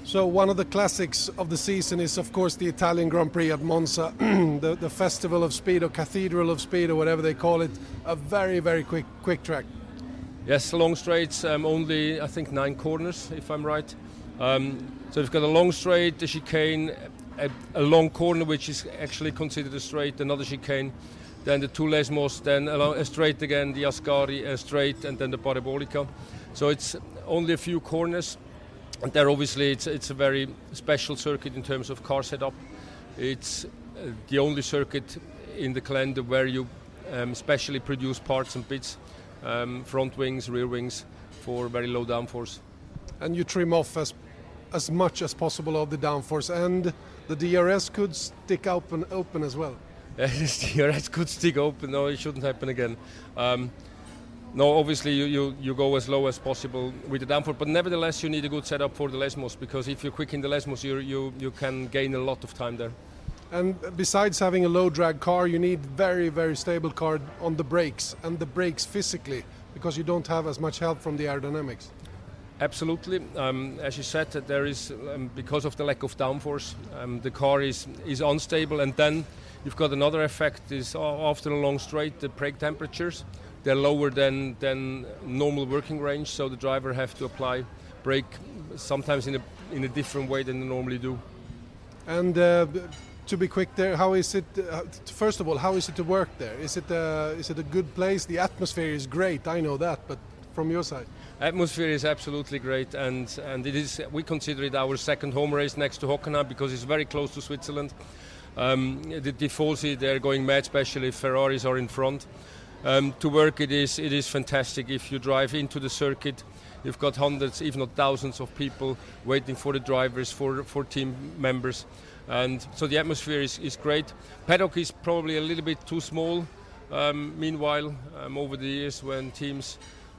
So one of the classics of the season is of course the Italian Grand Prix at Monza, [clears throat] the, the festival of speed or cathedral of speed or whatever they call it, a very very quick quick track. Yes, long straights, um, only I think nine corners if I'm right. Um, so we've got a long straight, a chicane, a, a, long corner which is actually considered a straight, another chicane, then the two Lesmos, then a, a straight again, the Ascari, a straight, and then the Parabolica. So it's only a few corners and there obviously it's, it's a very special circuit in terms of car setup. It's uh, the only circuit in the calendar where you um, specially produce parts and bits, um, front wings, rear wings, for very low downforce. And you trim off as as much as possible of the downforce, and the DRS could stick open open as well. [laughs] the DRS could stick open. No, it shouldn't happen again. Um, no, obviously you, you, you go as low as possible with the downforce, but nevertheless you need a good setup for the Lesmos because if you're quick in the Lesmos, you, you, you can gain a lot of time there. And besides having a low drag car, you need very, very stable car on the brakes and the brakes physically because you don't have as much help from the aerodynamics. Absolutely. Um, as you said, that there is um, because of the lack of downforce, um, the car is is unstable, and then you've got another effect: is after a long straight, the brake temperatures they're lower than than normal working range, so the driver have to apply brake sometimes in a in a different way than they normally do. And uh, to be quick there, how is it? Uh, first of all, how is it to work there? Is it uh, is it a good place? The atmosphere is great, I know that, but from your side. Atmosphere is absolutely great, and, and it is. We consider it our second home race next to Hockenheim because it's very close to Switzerland. Um, the Tifosi, they're going mad, especially if Ferraris are in front. Um, to work, it is it is fantastic. If you drive into the circuit, you've got hundreds, if not thousands, of people waiting for the drivers, for for team members, and so the atmosphere is, is great. Paddock is probably a little bit too small. Um, meanwhile, um, over the years, when teams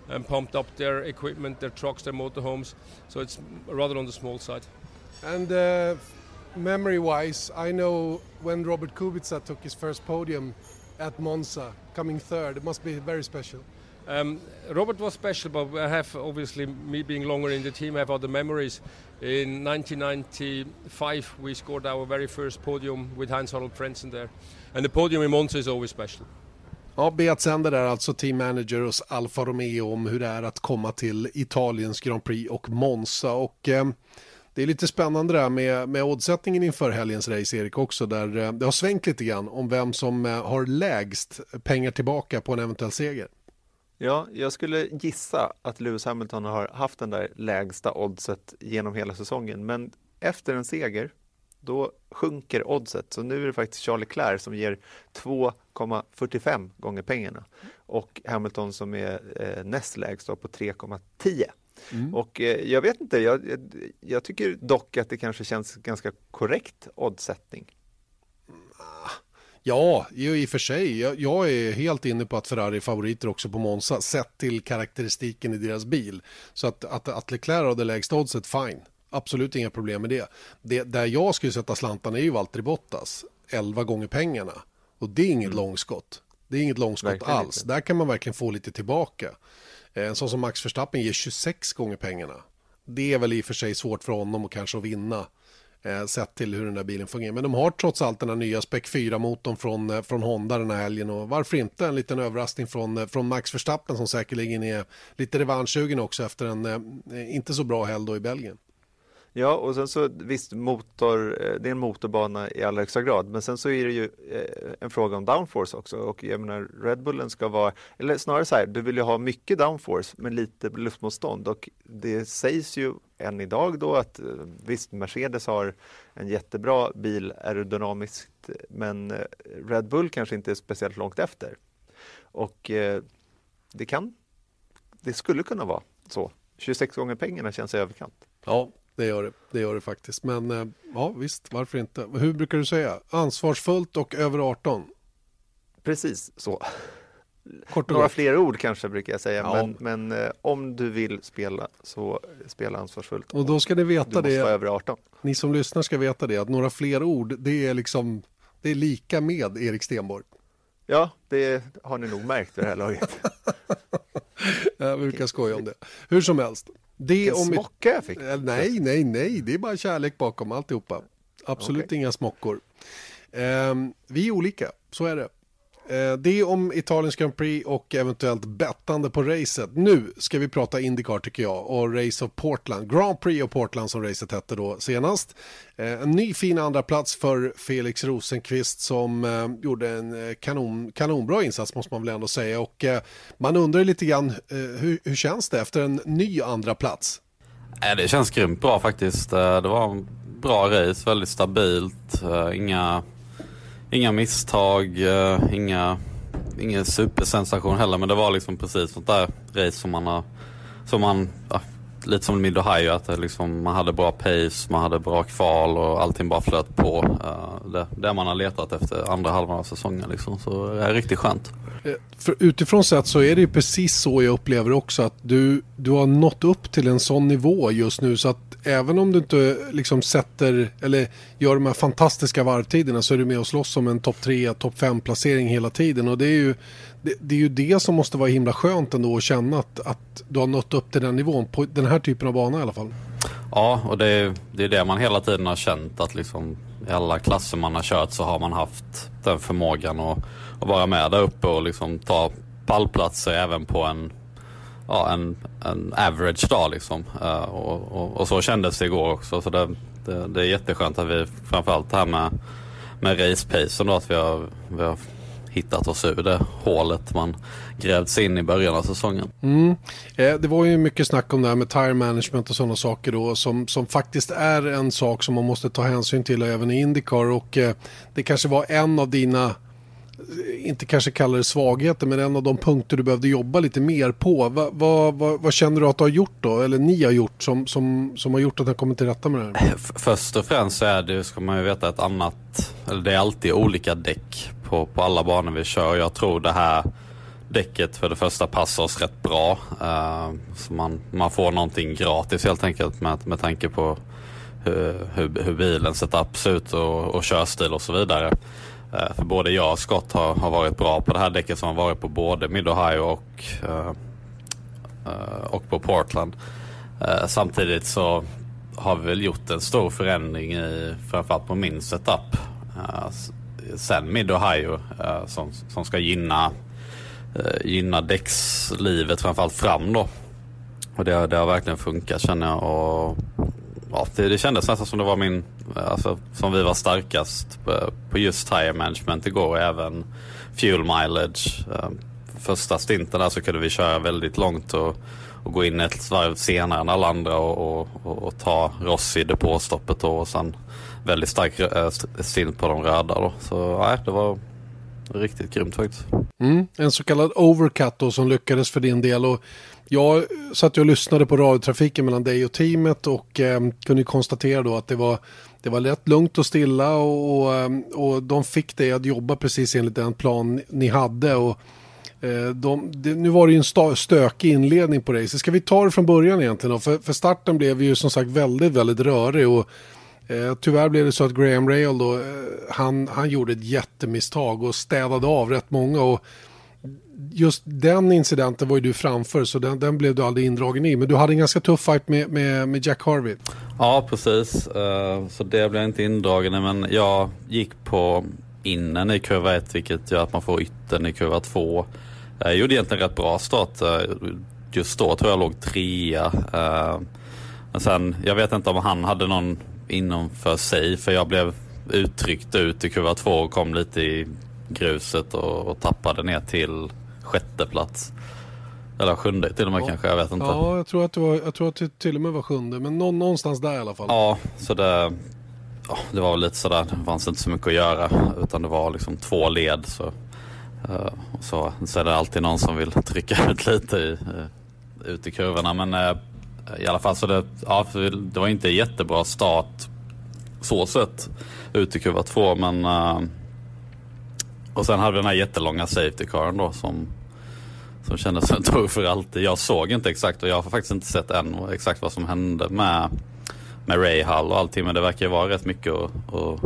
um, pumped up their equipment, their trucks, their motorhomes, so it's rather on the small side. And uh, memory-wise, I know when Robert Kubica took his first podium at Monza, coming third. It must be very special. Um, Robert was special, but I have obviously me being longer in the team. I have other memories. In 1995, we scored our very first podium with Heinz Harald Frentzen there, and the podium in Monza is always special. Ja, Beat Sender är alltså team manager hos Alfa Romeo om hur det är att komma till Italiens Grand Prix och Monza. Och, eh, det är lite spännande där med, med oddsättningen inför helgens race, Erik, också, där eh, det har svängt lite grann om vem som eh, har lägst pengar tillbaka på en eventuell seger. Ja, jag skulle gissa att Lewis Hamilton har haft den där lägsta oddset genom hela säsongen, men efter en seger, då sjunker oddset. Så nu är det faktiskt Charlie Leclerc som ger 2,45 gånger pengarna och Hamilton som är eh, näst lägst på 3,10. Mm. Och eh, jag vet inte, jag, jag, tycker dock att det kanske känns ganska korrekt oddsättning. Ja, i och för sig. Jag, jag, är helt inne på att Ferrari är favoriter också på Monza, sett till karaktäristiken i deras bil. Så att, att, att Leclerc har det lägsta oddset, fine. Absolut inga problem med det. det. Där jag skulle sätta slantarna är ju Valtteri Bottas, 11 gånger pengarna. Och det är inget mm. långskott. Det är inget långskott verkligen alls. Inte. Där kan man verkligen få lite tillbaka. Eh, en sån som Max Verstappen ger 26 gånger pengarna. Det är väl i och för sig svårt för honom att kanske vinna eh, sett till hur den där bilen fungerar. Men de har trots allt den här nya Spec 4-motorn från, eh, från Honda den här helgen och varför inte en liten överraskning från, eh, från Max Verstappen som säkerligen är lite revanschsugen också efter en eh, inte så bra helg då i Belgien. Ja, och sen så visst, motor, eh, det är en motorbana i allra högsta grad, men sen så är det ju eh, en fråga om downforce också och jag menar Red Bullen ska vara, eller snarare så här, du vill ju ha mycket downforce men lite luftmotstånd och det sägs ju än idag då att eh, visst, Mercedes har en jättebra bil aerodynamiskt, men Red Bull kanske inte är speciellt långt efter. Och det kan, det skulle kunna vara så. 26 gånger pengarna känns i överkant. Ja, det gör det. Det gör det faktiskt. Men eh, ja, visst, varför inte? Hur brukar du säga? Ansvarsfullt och över 18? Precis så. Kort Några fler ord kanske brukar jag säga, ja. men, men eh, om du vill spela så spela ansvarsfullt. Och då ska ni veta det. över 18. Ni som lyssnar ska veta det, att några fler ord, det är liksom, det är lika med Erik Stenborg. Ja, det har ni nog märkt vid det här laget. [laughs] jag brukar skoja om det. Hur som helst, det en om smocka jag fick? Nej, nej, nej, det är bara kärlek bakom alltihopa. Absolut okay. inga smockor. Eh, vi är olika, så är det. Eh, det om Italiens Grand Prix och eventuellt bettande på racet. Nu ska vi prata Indycar tycker jag och Race of Portland. Grand Prix of Portland som racet hette då senast. Eh, en ny fin andra plats för Felix Rosenqvist som eh, gjorde en kanon, kanonbra insats måste man väl ändå säga. Och man undrar lite grann hur, hur känns det efter en ny andra plats? Det känns grymt bra faktiskt. Det var en bra race, väldigt stabilt. Inga inga misstag, uh, inga, ingen supersensation heller. Men det var liksom precis sånt där race som man har, som man, ja, lite som Mid Ohio, att det liksom, man hade bra pace, man hade bra kval och allting bara flöt på. Uh, det, det man har letat efter andra halvan av säsongen liksom. Så det är riktigt skönt. Eh, för utifrån sett så är det ju precis så jag upplever också att du, du har nått upp till en sån nivå just nu så att även om du inte liksom sätter eller gör de här fantastiska varvtiderna så är du med och slåss om en topp 3, topp 5 placering hela tiden och det är ju det, det, är ju det som måste vara himla skönt ändå att känna att, att du har nått upp till den nivån på den här typen av bana i alla fall. Ja, och det är, det är det man hela tiden har känt att liksom i alla klasser man har kört så har man haft den förmågan att, att vara med där uppe och liksom ta pallplatser även på en ja, en, en average dag liksom. Uh, och, och, och, så kändes det igår också. Så det, det, det är jätteskönt att vi framförallt det här med, med race-pacen då att vi har, vi har hittat oss ur det hålet man grävt sig in i början av säsongen. Mm. Eh, det var ju mycket snack om det här med tire management och sådana saker då som, som faktiskt är en sak som man måste ta hänsyn till även i Indycar och eh, det kanske var en av dina inte kanske kalla det svagheter, men en av de punkter du behövde jobba lite mer på. Va, va, va, vad känner du att du har gjort då, eller ni har gjort, som, som, som har gjort att ni har kommit till rätta med det här? Först och främst så är det, ska man ju veta, ett annat, eller det är alltid olika däck på, på alla banor vi kör. Jag tror det här däcket för det första passar oss rätt bra. Uh, så man, man får någonting gratis helt enkelt med, med tanke på hur, hur, hur bilen setup ser ut och, och körstil och så vidare. Eh, för både jag och Scott har, har varit bra på det här däcket som har varit på både Mid Ohio och, uh, uh, och på Portland. Uh, samtidigt så har vi väl gjort en stor förändring i framförallt på min setup. sen Mid Ohio som, som ska gynna, gynna däckslivet framförallt fram då. Och det, det har verkligen funkat känner jag. Och ja, det, det kändes nästan som det var min, alltså, som vi var starkast på, på just tire management igår och även fuel mileage. Ehm, första stinten där så kunde vi köra väldigt långt och, och gå in ett varv senare än alla andra och, och, och, och ta Rossi i depåstoppet då och sen väldigt stark eh, stint på de röda då. Så nej, det var riktigt grymt faktiskt. Mm, en så kallad overcut då som lyckades för din del och jag satt och lyssnade på radiotrafiken mellan dig och teamet och eh, kunde konstatera då att det var, det var rätt lugnt och stilla och, och, eh, och de fick dig att jobba precis enligt den plan ni hade. Och, eh, de, det, nu var det ju en stökig inledning på racet. ska vi ta det från början egentligen då? För, för starten blev ju som sagt väldigt, väldigt rörig och Eh, tyvärr blev det så att Graham Rail då, eh, han, han gjorde ett jättemisstag och städade av rätt många. Och just den incidenten var ju du framför så den, den blev du aldrig indragen i. Men du hade en ganska tuff fight med, med, med Jack Harvey. Ja, precis. Uh, så det blev jag inte indragen i. Men jag gick på innen i kurva 1 vilket gör att man får yttern i kurva 2. Eh, jag gjorde egentligen rätt bra start. Eh, just då tror jag låg trea. Men sen, jag vet inte om han hade någon inom för sig, för jag blev uttryckt ut i kurva 2 och kom lite i gruset och, och tappade ner till sjätte plats. Eller sjunde till och med ja. kanske, jag vet inte. Ja, jag tror att det, var, jag tror att det till och med var sjunde, men nå, någonstans där i alla fall. Ja, så det, ja, det var lite sådär, det fanns inte så mycket att göra, utan det var liksom två led. Så, uh, så, så är det alltid någon som vill trycka [laughs] ut lite i, uh, ut i kurvorna. Men uh, i alla fall så det, ja, det var inte jättebra start så sett ut i kurva två, men och sen hade vi den här jättelånga safety caren då som som kändes som en tog för alltid. Jag såg inte exakt och jag har faktiskt inte sett än exakt vad som hände med, med Ray Hall och allting. Men det verkar ju vara rätt mycket att, att,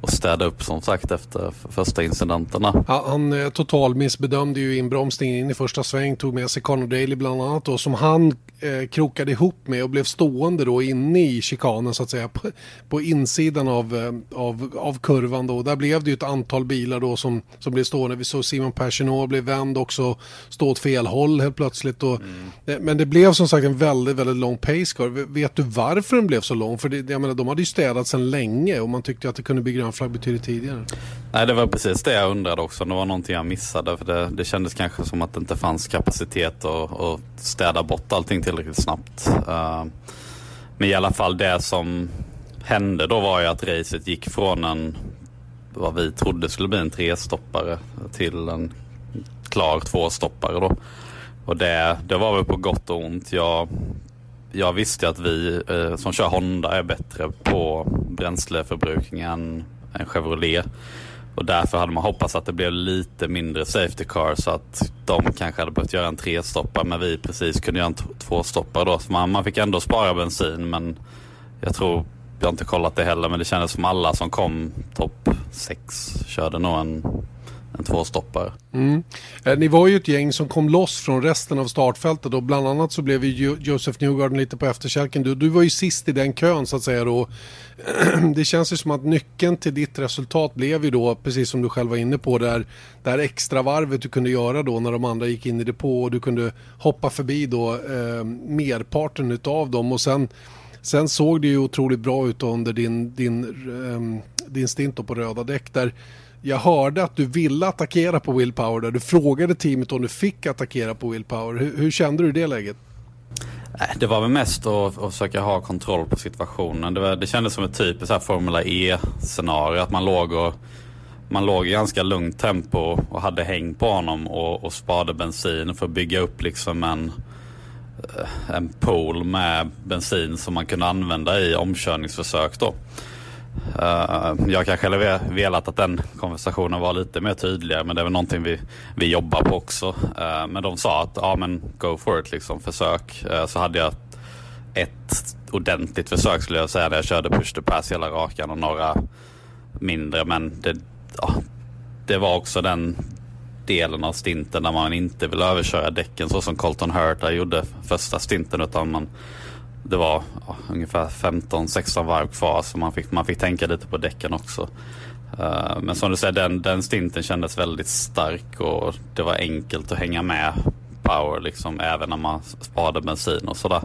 att städa upp som sagt efter första incidenterna. Ja, han eh, total missbedömde ju inbromsningen in i första sväng, tog med sig Conor Daly bland annat då, som han eh, krokade ihop med och blev stående då inne i chikanen så att säga på, på insidan av, eh, av, av kurvan då. Där blev det ju ett antal bilar då som, som blev stående. Vi såg Simon Pagenaud blev vänd också, stå åt fel håll helt plötsligt. Och, mm. eh, men det blev som sagt en väldigt, väldigt lång pace car. Vet du varför den blev så lång? För det, jag menar, de hade ju städat sedan länge och man tyckte att det kunde bli grön flagg betydde tidigare. Nej, det var precis det jag undrade också. Det var någonting jag missade. För det, det kändes kanske som att det inte fanns kapacitet att städa bort allting tillräckligt snabbt. Uh, men i alla fall det som hände då var ju att racet gick från en, vad vi trodde skulle bli en trestoppare till en klar tvåstoppare då. Och det, det var väl på gott och ont. Jag, jag visste att vi eh, som kör Honda är bättre på bränsleförbrukning än, en Chevrolet. Och därför hade man hoppats att det blev lite mindre safety car så att de kanske hade behövt göra en trestoppare men vi precis kunde göra en tvåstoppare då. Så man, man fick ändå spara bensin men jag tror, jag har inte kollat det heller, men det kändes som alla som kom topp 6 körde nog en en tvåstoppare. Mm. Eh, ni var ju ett gäng som kom loss från resten av startfältet och bland annat så blev ju Joseph Newgarden lite på efterkälken. Du, du var ju sist i den kön så att säga då. [clears throat] Det känns ju som att nyckeln till ditt resultat blev ju då, precis som du själv var inne på, där, det här extra varvet du kunde göra då när de andra gick in i depå och du kunde hoppa förbi då eh, merparten utav dem och sen Sen såg det ju otroligt bra ut under din, din, eh, din stint på röda däck där jag hörde att du ville attackera på willpower där. Du frågade teamet om du fick attackera på willpower. Hur, hur kände du i det läget? Det var väl mest att, att försöka ha kontroll på situationen. Det, var, det kändes som ett typiskt här Formula E-scenario. Att man låg, och, man låg i ganska lugnt tempo och hade häng på honom och, och sparade bensin för att bygga upp liksom en, eh, en pool med bensin som man kunde använda i omkörningsförsök. Då. Eh, jag kanske hade velat att den konversationen var lite mer tydligare men det är väl någonting vi, vi jobbar på också. Eh, men de sa att ja men go for it liksom, försök. Eh, så hade jag ett ordentligt försök skulle jag säga där jag körde push to pass hela rakan och några mindre men det, ja, det var också den delen av stinten där man inte vill överköra däcken så som Colton Hurta gjorde första stinten utan man det var ja, ungefär 15-16 varv kvar så man fick, man fick tänka lite på däcken också. Uh, men som du säger, den, den stinten kändes väldigt stark och det var enkelt att hänga med power liksom även när man sparade bensin och sådär.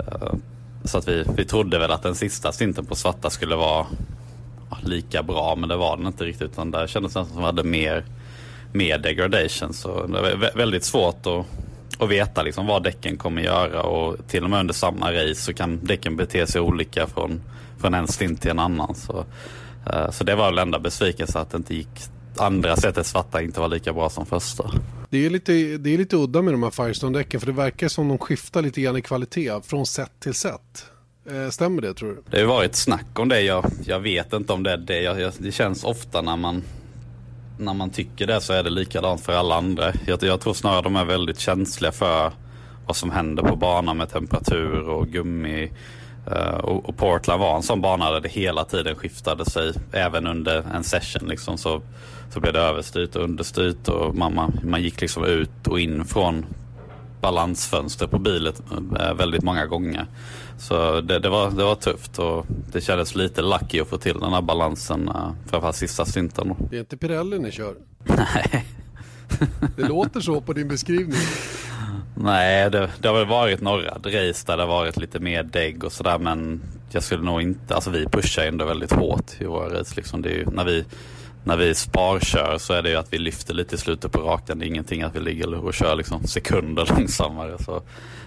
Uh, så att vi, vi trodde väl att den sista stinten på svarta skulle vara ja, lika bra men det var den inte riktigt utan där kändes det som att vi hade mer, mer degradation så det var väldigt svårt att och veta liksom vad däcken kommer göra och till och med under samma race så kan däcken bete sig olika från, från en stint till en annan. Så, uh, så det var väl enda besvikelse att det inte gick andra sättet svarta inte var lika bra som första. Det är lite, det är lite udda med de här Firestone-däcken för det verkar som de skiftar lite grann i kvalitet från set till set. Eh, stämmer det tror du? Det har varit snack om det. Jag, jag vet inte om det är det. Jag, jag, det känns ofta när man när man tycker det så är det likadant för alla andra. Jag, jag tror snarare de är väldigt känsliga för vad som händer på banan med temperatur och gummi. Uh, och, och, Portland var en sån bana där det hela tiden skiftade sig. Även under en session liksom så, så blev det överstyrt och understyrt och man, man, man gick liksom ut och in från balansfönster på bilen uh, väldigt många gånger. Så det, det, var, det var tufft och det kändes lite lucky att få till den här balansen, framförallt sista stinten. Det är inte Pirelli ni kör? Nej, [laughs] Det låter så på din beskrivning. Nej, det, det har väl varit några race där det har varit lite mer dägg och sådär men jag skulle nog inte, alltså vi pushar ändå väldigt hårt i våra race liksom. Det är ju, när vi när vi sparkör så är det ju att vi lyfter lite i slutet på rakan. Det är ingenting att vi ligger och kör liksom sekunder [laughs] långsammare. Så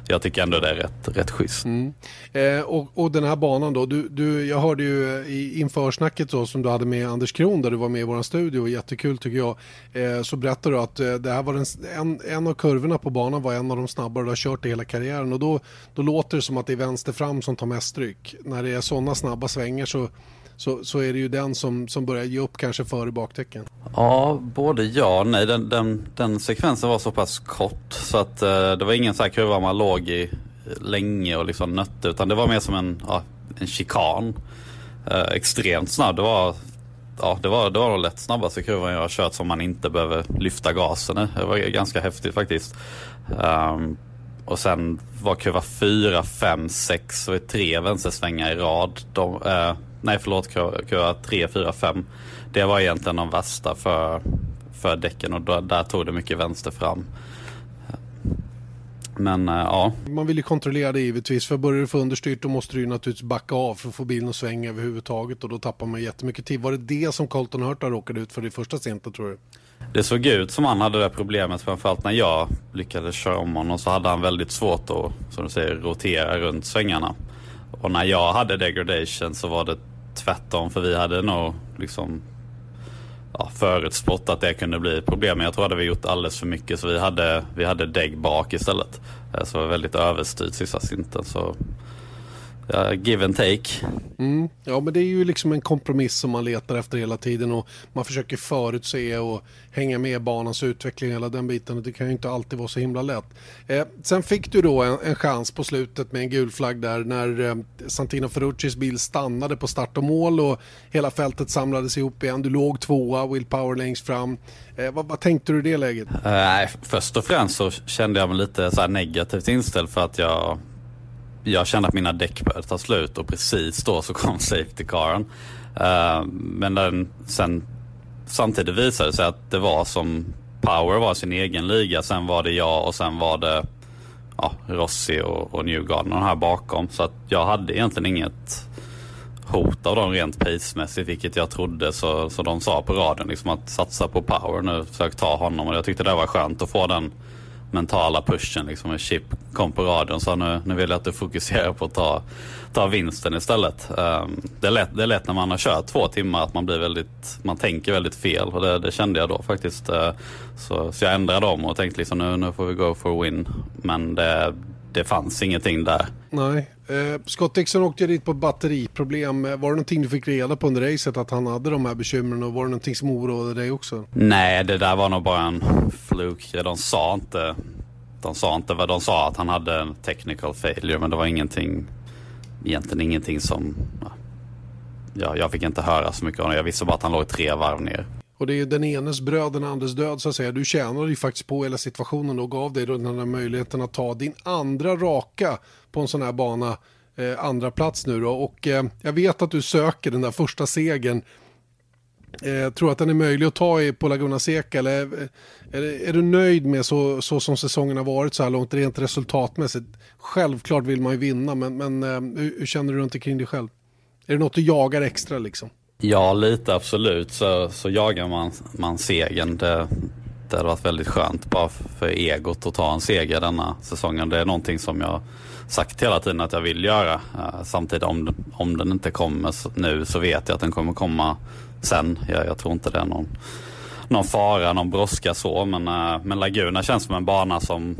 jag tycker ändå det är rätt, rätt schysst. Mm. Eh, och, och, den här banan då, du, du, jag hörde ju i införsnacket då, som du hade med Anders Kron där du var med i vår studio, jättekul tycker jag, eh, så berättade du att eh, det här var en, en, en av kurvorna på banan var en av de snabbare du har kört i hela karriären och då, då låter det som att det är vänster fram som tar mest stryk. När det är sådana snabba svängar så så, så är det ju den som, som börjar ge upp kanske före baktecken. Ja, både ja och nej. Den, den, den sekvensen var så pass kort så att eh, det var ingen så här kurva man låg i länge och liksom nötte utan det var mer som en, ja, en chikan. Eh, extremt snabb. Det var, ja, det var, det var nog lätt snabbaste kurvan jag har kört som man inte behöver lyfta gasen i. Det var ganska häftigt faktiskt. Um, och sen var kurva 4, 5, 6 och tre vänstersvängar i rad. De, eh, nej förlåt, kurva 3, 4, 5. Det var egentligen de värsta för, för däcken och då, där tog det mycket vänster fram. Men äh, ja. Man vill ju kontrollera det givetvis. För börjar du få understyrt då måste du ju naturligtvis backa av för att få bilen att svänga överhuvudtaget. Och då tappar man jättemycket tid. Var det det som Colton Hurta råkade ut för i första stinten tror du? Det såg ut som han hade det problemet. Framförallt när jag lyckades köra om honom så hade han väldigt svårt att, som du säger, rotera runt svängarna. Och när jag hade degradation så var det tvärtom för vi hade nog liksom ja, förutspått att det kunde bli problem. Men jag tror att vi gjort alldeles för mycket så vi hade, vi hade dägg bak istället. Eh, så det var väldigt överstyrt sista synten. Så ja, give and take. Mm. Ja, men det är ju liksom en kompromiss som man letar efter hela tiden och man försöker förutse och hänga med banans utveckling hela den biten. Det kan ju inte alltid vara så himla lätt. Eh, sen fick du då en, en, chans på slutet med en gul flagg där när eh, Santino Ferruccis bil stannade på start och mål och hela fältet samlades ihop igen. Du låg tvåa, Will Power längst fram. Eh, vad, vad, tänkte du i det läget? Eh, först och främst så kände jag mig lite så negativt inställd för att jag jag kände att mina däck började ta slut och precis då så kom [laughs] safety caren. Uh, men den, sen samtidigt visade det sig att det var som Power var sin egen liga. Sen var det jag och sen var det ja, Rossi och, och Newgarden här bakom. Så att jag hade egentligen inget hot av dem rent pacemässigt, vilket jag trodde. Så, så de sa på raden liksom att satsa på Power nu, försök ta honom. Och jag tyckte det var skönt att få den mentala pushen. Liksom en chip kom på radion och sa nu, nu vill jag att du fokuserar på att ta, ta vinsten istället. Um, det, är lätt, det är lätt när man har kört två timmar att man blir väldigt, man tänker väldigt fel och det, det kände jag då faktiskt. Uh, så, så jag ändrade om och tänkte liksom nu, nu får vi go for win. Men det, det fanns ingenting där. Nej. Eh, Scott Dixon åkte dit på batteriproblem. Eh, var det någonting du fick reda på under racet att han hade de här bekymren och var det någonting som oroade dig också? Nej, det där var nog bara en fluk. De sa inte, de sa inte vad de sa att han hade en technical failure men det var ingenting, egentligen ingenting som, ja, jag fick inte höra så mycket om det. Jag visste bara att han låg tre varv ner. Och det är den enes bröd, den andres död så att säga. Du tjänade ju faktiskt på hela situationen och gav dig den här möjligheten att ta din andra raka på en sån här bana, eh, andra plats nu då. Och eh, jag vet att du söker den där första segern. Eh, tror att den är möjlig att ta i på Laguna Seca eller eh, är, är, du nöjd med så, så som säsongen har varit så här långt rent resultatmässigt? Självklart vill man ju vinna men, men eh, hur, hur känner du runt omkring dig själv? Är det något du jagar extra liksom? Ja, lite absolut så, så jagar man, man segern. Det, det hade varit väldigt skönt bara för egot att ta en seger denna säsongen. Det är någonting som jag sagt hela tiden att jag vill göra. Eh, samtidigt om, om den inte kommer nu så vet jag att den kommer komma sen. Jag, jag tror inte det är någon, någon fara, någon brådska så. Men, eh, men Laguna känns som en bana som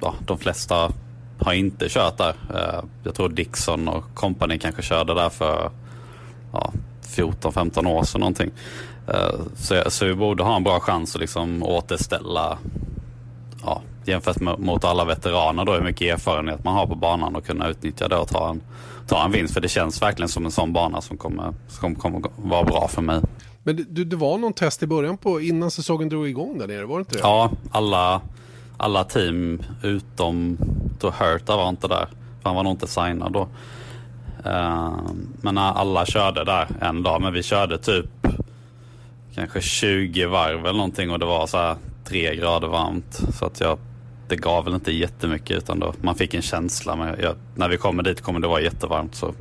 ja, de flesta har inte kört där. Eh, jag tror Dixon och kompani kanske körde där för ja, 14-15 år sedan någonting. Eh, så, så vi borde ha en bra chans att liksom återställa, ja, jämfört med, mot alla veteraner då, hur mycket erfarenhet man har på banan och kunna utnyttja det och ta en, ta en vinst. För det känns verkligen som en sån bana som kommer, som kommer vara bra för mig. Men det, det var någon test i början på innan säsongen drog igång där nere, var det inte det? Ja, alla, alla team utom då var inte där. För han var nog inte signad då. Ehm, men alla körde där en dag, men vi körde typ kanske 20 varv eller någonting och det var så här 3 grader varmt. Så att jag, det gav väl inte jättemycket utan då, man fick en känsla. Men jag, när vi kommer dit kommer det vara jättevarmt. Så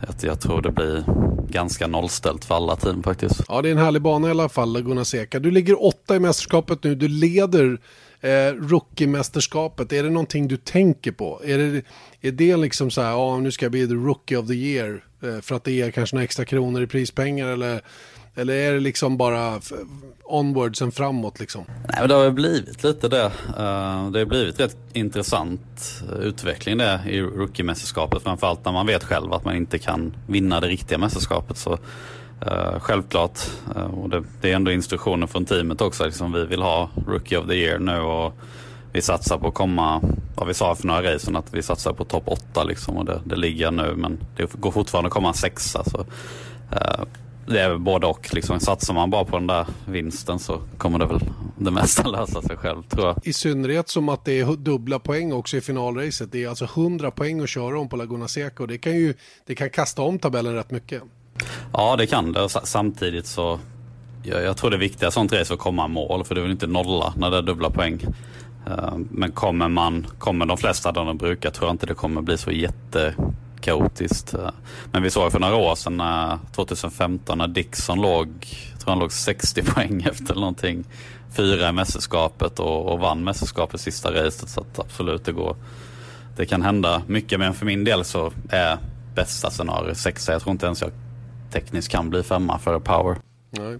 jag, jag tror det blir ganska nollställt för alla team faktiskt. Ja, det är en härlig bana i alla fall, Gunnar Seka. Du ligger åtta i mästerskapet nu. Du leder eh, rookie-mästerskapet. Är det någonting du tänker på? Är det, är det liksom så här, ja nu ska jag bli the rookie of the year eh, för att det ger kanske några extra kronor i prispengar eller eller är det liksom bara onwards och framåt liksom? Nej men det har blivit lite det. Uh, det har blivit rätt intressant eh, utveckling det i rookie-mästerskapet. Framförallt när man vet själv att man inte kan vinna det riktiga mästerskapet. Så uh, självklart, uh, och det, det, är ändå instruktioner från teamet också. Liksom, vi vill ha rookie of the year nu och vi satsar på att komma, vad vi sa för några racen, att vi satsar på topp 8 liksom och det, det ligger nu men det går fortfarande att komma en sexa. Så, eh, det är både och. Liksom, satsar man bara på den där vinsten så kommer det väl det mesta [laughs] lösa sig själv tror jag. I synnerhet som att det är dubbla poäng också i finalracet. Det är alltså 100 poäng att köra om på Laguna Seca och det kan ju det kan kasta om tabellen rätt mycket. Ja det kan det. Samtidigt så jag, jag tror det viktiga i sånt race är att komma mål för det vill inte nolla när det är dubbla poäng. Eh, men kommer man, kommer de flesta där de brukar tror jag inte det kommer bli så jättekaotiskt. Eh, men vi såg för några år sedan, 2015, när Dixon låg, jag tror han låg 60 [laughs] poäng efter någonting. Fyra i mästerskapet och, och vann mästerskapet sista racet. Så att absolut, det går. Det kan hända mycket, men för min del så är bästa scenario sexa. Jag tror inte ens jag tekniskt kan bli femma för power. Nej.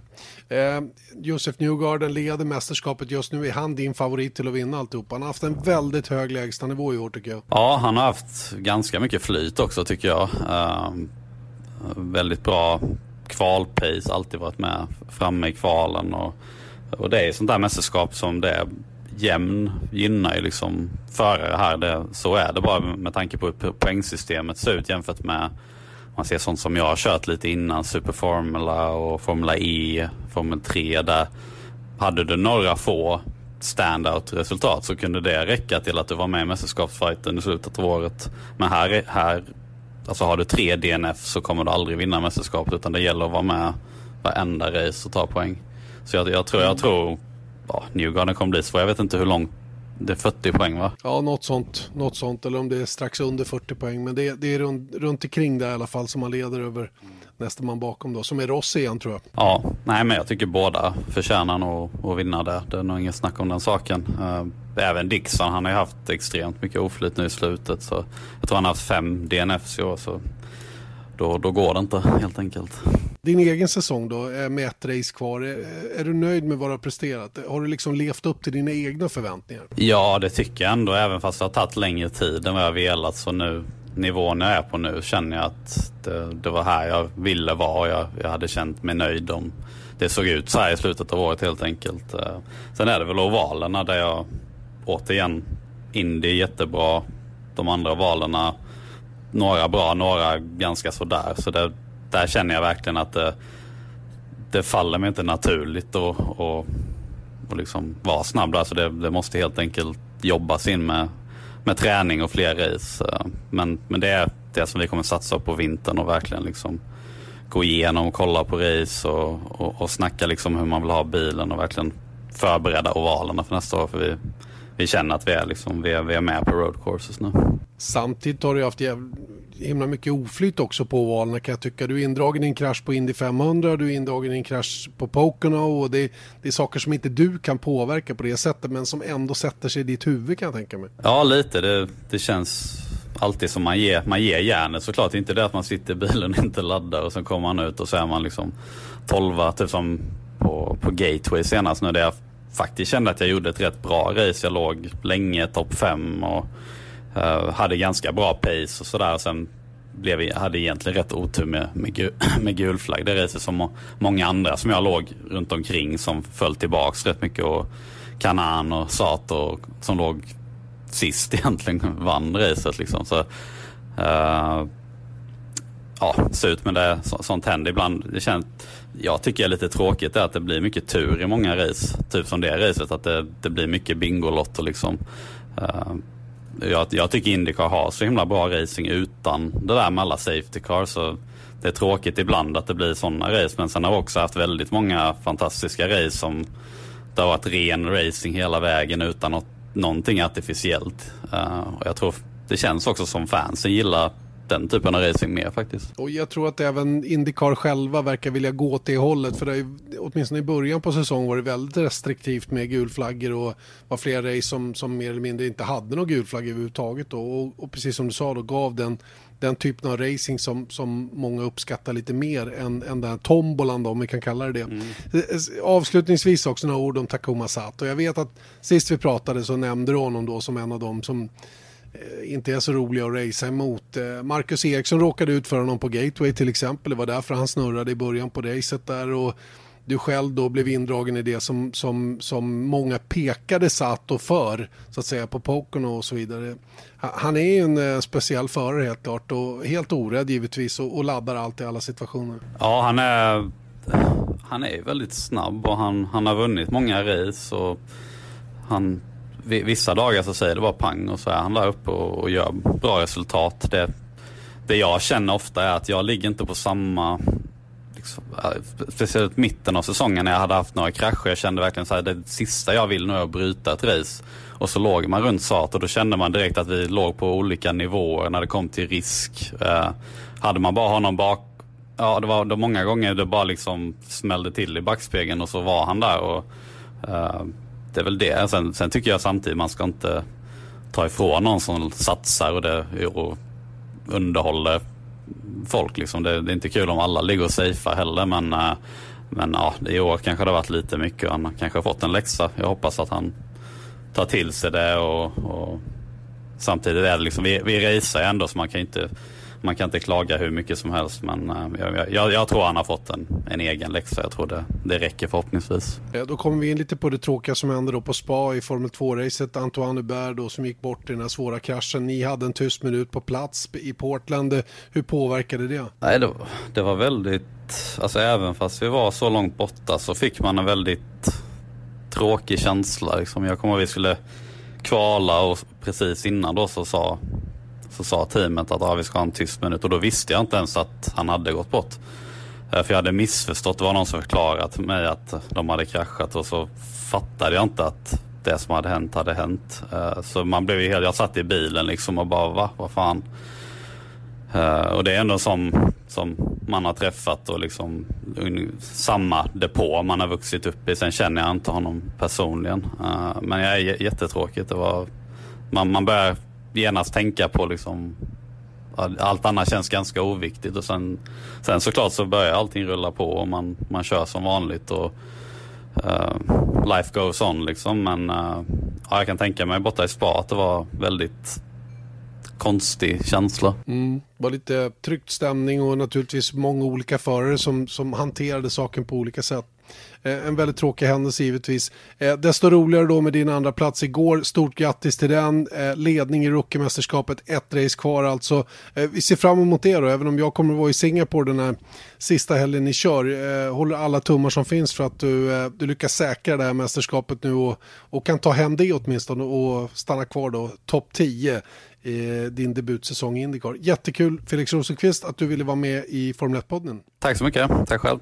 Eh, Josef Newgarden leder mästerskapet just nu. Är han din favorit till att vinna alltihopa? Han har haft en väldigt hög lägstanivå i år tycker jag. Ja, han har haft ganska mycket flyt också tycker jag. Eh, väldigt bra kvalpace, alltid varit med framme i kvalen. Och, och det är sånt där mästerskap som det är jämn gynnar ju liksom förare här. Det, så är det bara med tanke på hur poängsystemet ser ut jämfört med man ser sånt som jag har kört lite innan, Superformula och Formula E, Formel 3 där hade du några få standout-resultat så kunde det räcka till att du var med i mästerskapsfighten i slutet av året. Men här, här alltså har du tre DNF så kommer du aldrig vinna mästerskapet utan det gäller att vara med varenda race och ta poäng. Så jag, jag tror, jag tror ja, Newgarden kommer bli svår. Jag vet inte hur långt det är 40 poäng va? Ja, något sånt. Något sånt. Eller om det är strax under 40 poäng. Men det, det är runt, runt omkring där i alla fall som man leder över nästa man bakom då. Som är Rossi igen tror jag. Ja, nej men jag tycker båda förtjänar nog att vinna det. Det är nog inget snack om den saken. Eh, även Dixon, han har ju haft extremt mycket oflyt nu i slutet. Så jag tror han har haft fem DNFs i år. Så då, då går det inte helt enkelt. Din egen säsong då, med ett race kvar, är, är, du nöjd med vad du har presterat? Har du liksom levt upp till dina egna förväntningar? Ja, det tycker jag ändå, även fast det har tagit längre tid än vad jag velat. Så nu, nivån jag är på nu känner jag att det, det var här jag ville vara och jag, jag hade känt mig nöjd om det såg ut så här i slutet av året helt enkelt. Eh, sen är det väl ovalerna där jag återigen, Indy är jättebra. De andra valerna några bra, några ganska sådär. Så det, där känner jag verkligen att det, det faller mig inte naturligt att och, och liksom vara snabb där. Så det, det, måste helt enkelt jobbas in med, med träning och fler race. Men, men det är det som vi kommer satsa på vintern och verkligen liksom gå igenom och kolla på race och, och, och snacka liksom hur man vill ha bilen och verkligen förbereda ovalerna för nästa år. För vi, vi känner att vi är, liksom, vi är, vi är med på road courses nu. Samtidigt har du haft himla mycket oflyt också på ovalerna kan jag tycka. Du är indragen i en krasch på Indy 500, du är indragen i en krasch på Pocono och det, det, är saker som inte du kan påverka på det sättet men som ändå sätter sig i ditt huvud kan jag tänka mig. Ja, lite. Det, det känns alltid som man ger, man ger järnet såklart. Inte det att man sitter i bilen och inte laddar och sen kommer man ut och så är man liksom tolva, typ som på, på Gateway senast nu där jag faktiskt kände att jag gjorde ett rätt bra race. Jag låg länge topp fem och uh, hade ganska bra pace och sådär. Sen blev, jag hade egentligen rätt otur med, med, gul, [clears throat] med gul flagg. Det racet som många andra som jag låg runt omkring som föll tillbaks rätt mycket. Och Kanan och Sato som låg sist [laughs] egentligen vann racet. Liksom. Så, uh, ja, surt men det, så, sånt händer ibland. Det känns, jag tycker det är lite tråkigt är att det blir mycket tur i många race. Typ som det racet, att det, det blir mycket Bingolotto liksom. Uh, jag, jag tycker Indycar har så himla bra racing utan det där med alla safety cars. Så det är tråkigt ibland att det blir sådana race men sen har vi också haft väldigt många fantastiska race som det har varit ren racing hela vägen utan något, någonting artificiellt. Uh, och jag tror det känns också som fansen gillar den typen av racing mer faktiskt. Och jag tror att även Indycar själva verkar vilja gå åt det hållet. För det är, åtminstone i början på säsongen var det väldigt restriktivt med gulflaggor och var flera race som, som mer eller mindre inte hade någon gulflagg överhuvudtaget. Då. Och, och precis som du sa då gav den den typen av racing som, som många uppskattar lite mer än, än den här tombolan då, om vi kan kalla det det. Mm. Avslutningsvis också några ord om Takuma Sato. Jag vet att sist vi pratade så nämnde du honom då som en av dem som Eh, inte är så roliga att racea emot. Eh, Marcus Eriksson råkade ut för honom på Gateway till exempel. Det var därför han snurrade i början på racet där. Och du själv då blev indragen i det som, som, som många pekade Sato för, så att säga, på pokern och så vidare. Han är ju en eh, speciell förare helt klart och helt orädd givetvis och, och laddar allt i alla situationer. Ja, han är, han är väldigt snabb och han, han har vunnit många race och han vissa dagar så säger det bara pang och så är han där uppe och, och gör bra resultat. Det, det jag känner ofta är att jag ligger inte på samma Liksom, eh, speciellt mitten av säsongen när jag hade haft några krascher. Jag kände verkligen så här, det sista jag vill nu är att bryta ett race. Och så låg man runt Sat och då kände man direkt att vi låg på olika nivåer när det kom till risk. Eh, hade man bara honom bak, ja det var då många gånger det bara liksom smällde till i backspegeln och så var han där. Och, eh, det är väl det. Sen, sen tycker jag samtidigt man ska inte ta ifrån någon som satsar och, det, och underhåller folk. Liksom. Det, det, är inte kul om alla ligger och safear heller men, eh, men ja, i år kanske det har varit lite mycket. och Han kanske har fått en läxa. Jag hoppas att han tar till sig det och, och samtidigt är det liksom, vi, vi racear ändå så man kan inte man kan inte klaga hur mycket som helst men uh, jag, jag, jag, tror han har fått en, en egen läxa. Jag tror det, det räcker förhoppningsvis. Ja, då kommer vi in lite på det tråkiga som hände då på Spa i Formel 2-racet. Antoine Hubert då som gick bort i den här svåra kraschen. Ni hade en tyst minut på plats i Portland. Hur påverkade det? Nej, det, det var väldigt, alltså även fast vi var så långt borta så fick man en väldigt tråkig känsla. Liksom. Jag kommer ihåg att vi skulle kvala och precis innan då så sa så sa teamet att ah, vi ska ha en tyst minut och då visste jag inte ens att han hade gått bort. Eh, för jag hade missförstått, det var någon som förklarat för mig att de hade kraschat och så fattade jag inte att det som hade hänt hade hänt. Eh, så man blev ju helt, jag satt i bilen liksom och bara va, vad fan. Eh, och det är ändå som, som man har träffat och liksom samma depå man har vuxit upp i. Sen känner jag inte honom personligen. Men jag är jättetråkigt. Det var, man, man börjar genast tänka på liksom allt annat känns ganska oviktigt och sen, sen såklart så börjar allting rulla på och man, man kör som vanligt och uh, life goes on liksom. Men uh, ja, jag kan tänka mig borta i spa att det var väldigt konstig känsla. Mm, det var lite tryckt stämning och naturligtvis många olika förare som, som hanterade saken på olika sätt. Eh, en väldigt tråkig händelse givetvis. Eh, desto roligare då med din andra plats igår. Stort grattis till den. Eh, ledning i rookiemästerskapet, ett race kvar alltså. Vi ser fram emot det då, även om jag kommer att vara i Singapore den här sista helgen ni kör. Håller alla tummar som finns för att du, du lyckas säkra det här mästerskapet nu och, och kan ta hem det åtminstone och stanna kvar då topp 10 din debutsäsong i Indycar. Jättekul Felix Rosenqvist att du ville vara med i Formel 1-podden. Tack så mycket, tack själv.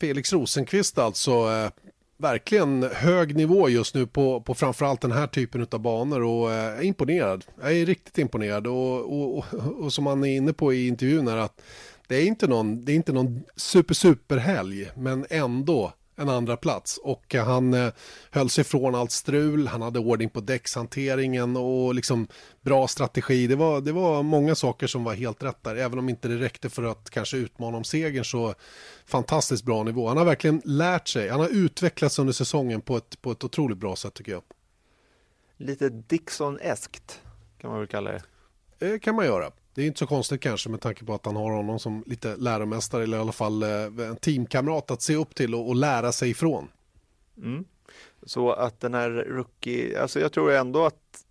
Felix Rosenqvist alltså, eh, verkligen hög nivå just nu på, på framförallt den här typen av banor och eh, är imponerad. Jag är riktigt imponerad och, och, och, och som han är inne på i intervjun är att det är inte någon, det är inte någon super super helg men ändå en andra plats och han eh, höll sig från allt strul, han hade ordning på däckshanteringen och liksom bra strategi. Det var, det var många saker som var helt rätt där, även om inte det räckte för att kanske utmana om segern så fantastiskt bra nivå. Han har verkligen lärt sig, han har utvecklats under säsongen på ett, på ett otroligt bra sätt tycker jag. Lite Dixon-eskt kan man väl kalla det. Det eh, kan man göra. Det är inte så konstigt kanske med tanke på att han har honom som lite läromästare eller i alla fall eh, en teamkamrat att se upp till och, och lära sig ifrån. Mm. Så att den här rookie, alltså jag tror ändå att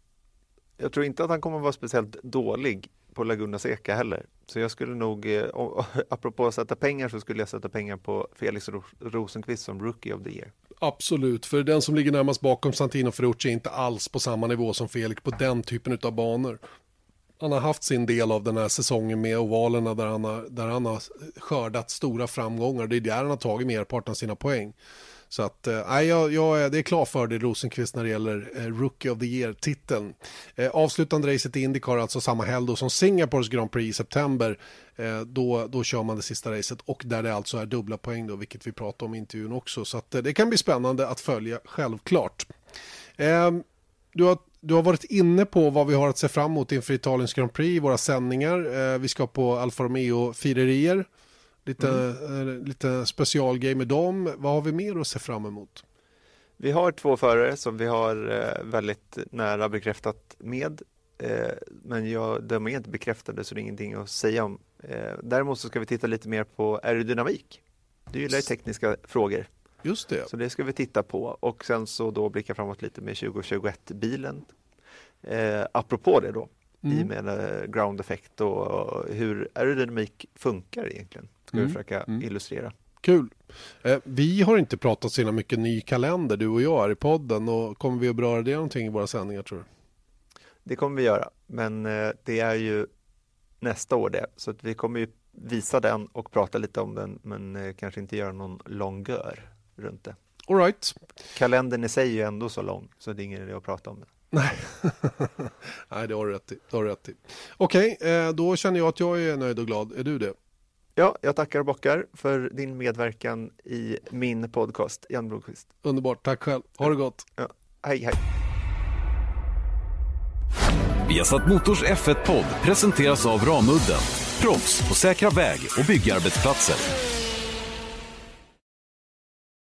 jag tror inte att han kommer vara speciellt dålig på Laguna Seca heller. Så jag skulle nog, eh, [laughs] apropå att sätta pengar så skulle jag sätta pengar på Felix Rosenqvist som Rookie of the Year. Absolut, för den som ligger närmast bakom Santino Ferrucci är inte alls på samma nivå som Felix på den typen av banor han har haft sin del av den här säsongen med ovalerna där han har, där han har skördat stora framgångar. Det är där han har tagit merparten av sina poäng. Så att, eh, jag, jag, det är klar för det Rosenqvist när det gäller eh, Rookie of the Year-titeln. Eh, avslutande racet i Indycar alltså samma helg då som Singapores Grand Prix i september. Eh, då, då kör man det sista racet och där det alltså är dubbla poäng då, vilket vi pratade om i intervjun också. Så att, eh, det kan bli spännande att följa, självklart. Ehm, du har du har varit inne på vad vi har att se fram emot inför Italiens Grand Prix, våra sändningar. Eh, vi ska på Alfa Romeo-firerier. Lite, mm. eh, lite specialgrej med dem. Vad har vi mer att se fram emot? Vi har två förare som vi har eh, väldigt nära bekräftat med. Men jag, de är inte bekräftade så det är ingenting att säga om. Däremot så ska vi titta lite mer på aerodynamik. Du gillar ju tekniska frågor. Just det. Så det ska vi titta på och sen så då blicka framåt lite med 2021-bilen. Eh, apropå det då, mm. i med eh, ground effect och hur aerodynamik funkar egentligen. Ska mm. vi försöka mm. illustrera. Kul. Eh, vi har inte pratat så mycket ny kalender du och jag här i podden och kommer vi att beröra det någonting i våra sändningar tror du? Det kommer vi göra, men eh, det är ju nästa år det, så att vi kommer ju visa den och prata lite om den, men eh, kanske inte göra någon långör runt det. All right. Kalendern i sig är ju ändå så lång så det är ingen idé att prata om det. Nej, [laughs] Nej det har du rätt i. rätt i. Okej, eh, då känner jag att jag är nöjd och glad. Är du det? Ja, jag tackar och bockar för din medverkan i min podcast, Jan Blomqvist. Underbart, tack själv. Ha det gott. Ja. Hej, hej. Viasat Motors F1-podd presenteras av Ramudden. Proffs på säkra väg och byggarbetsplatser.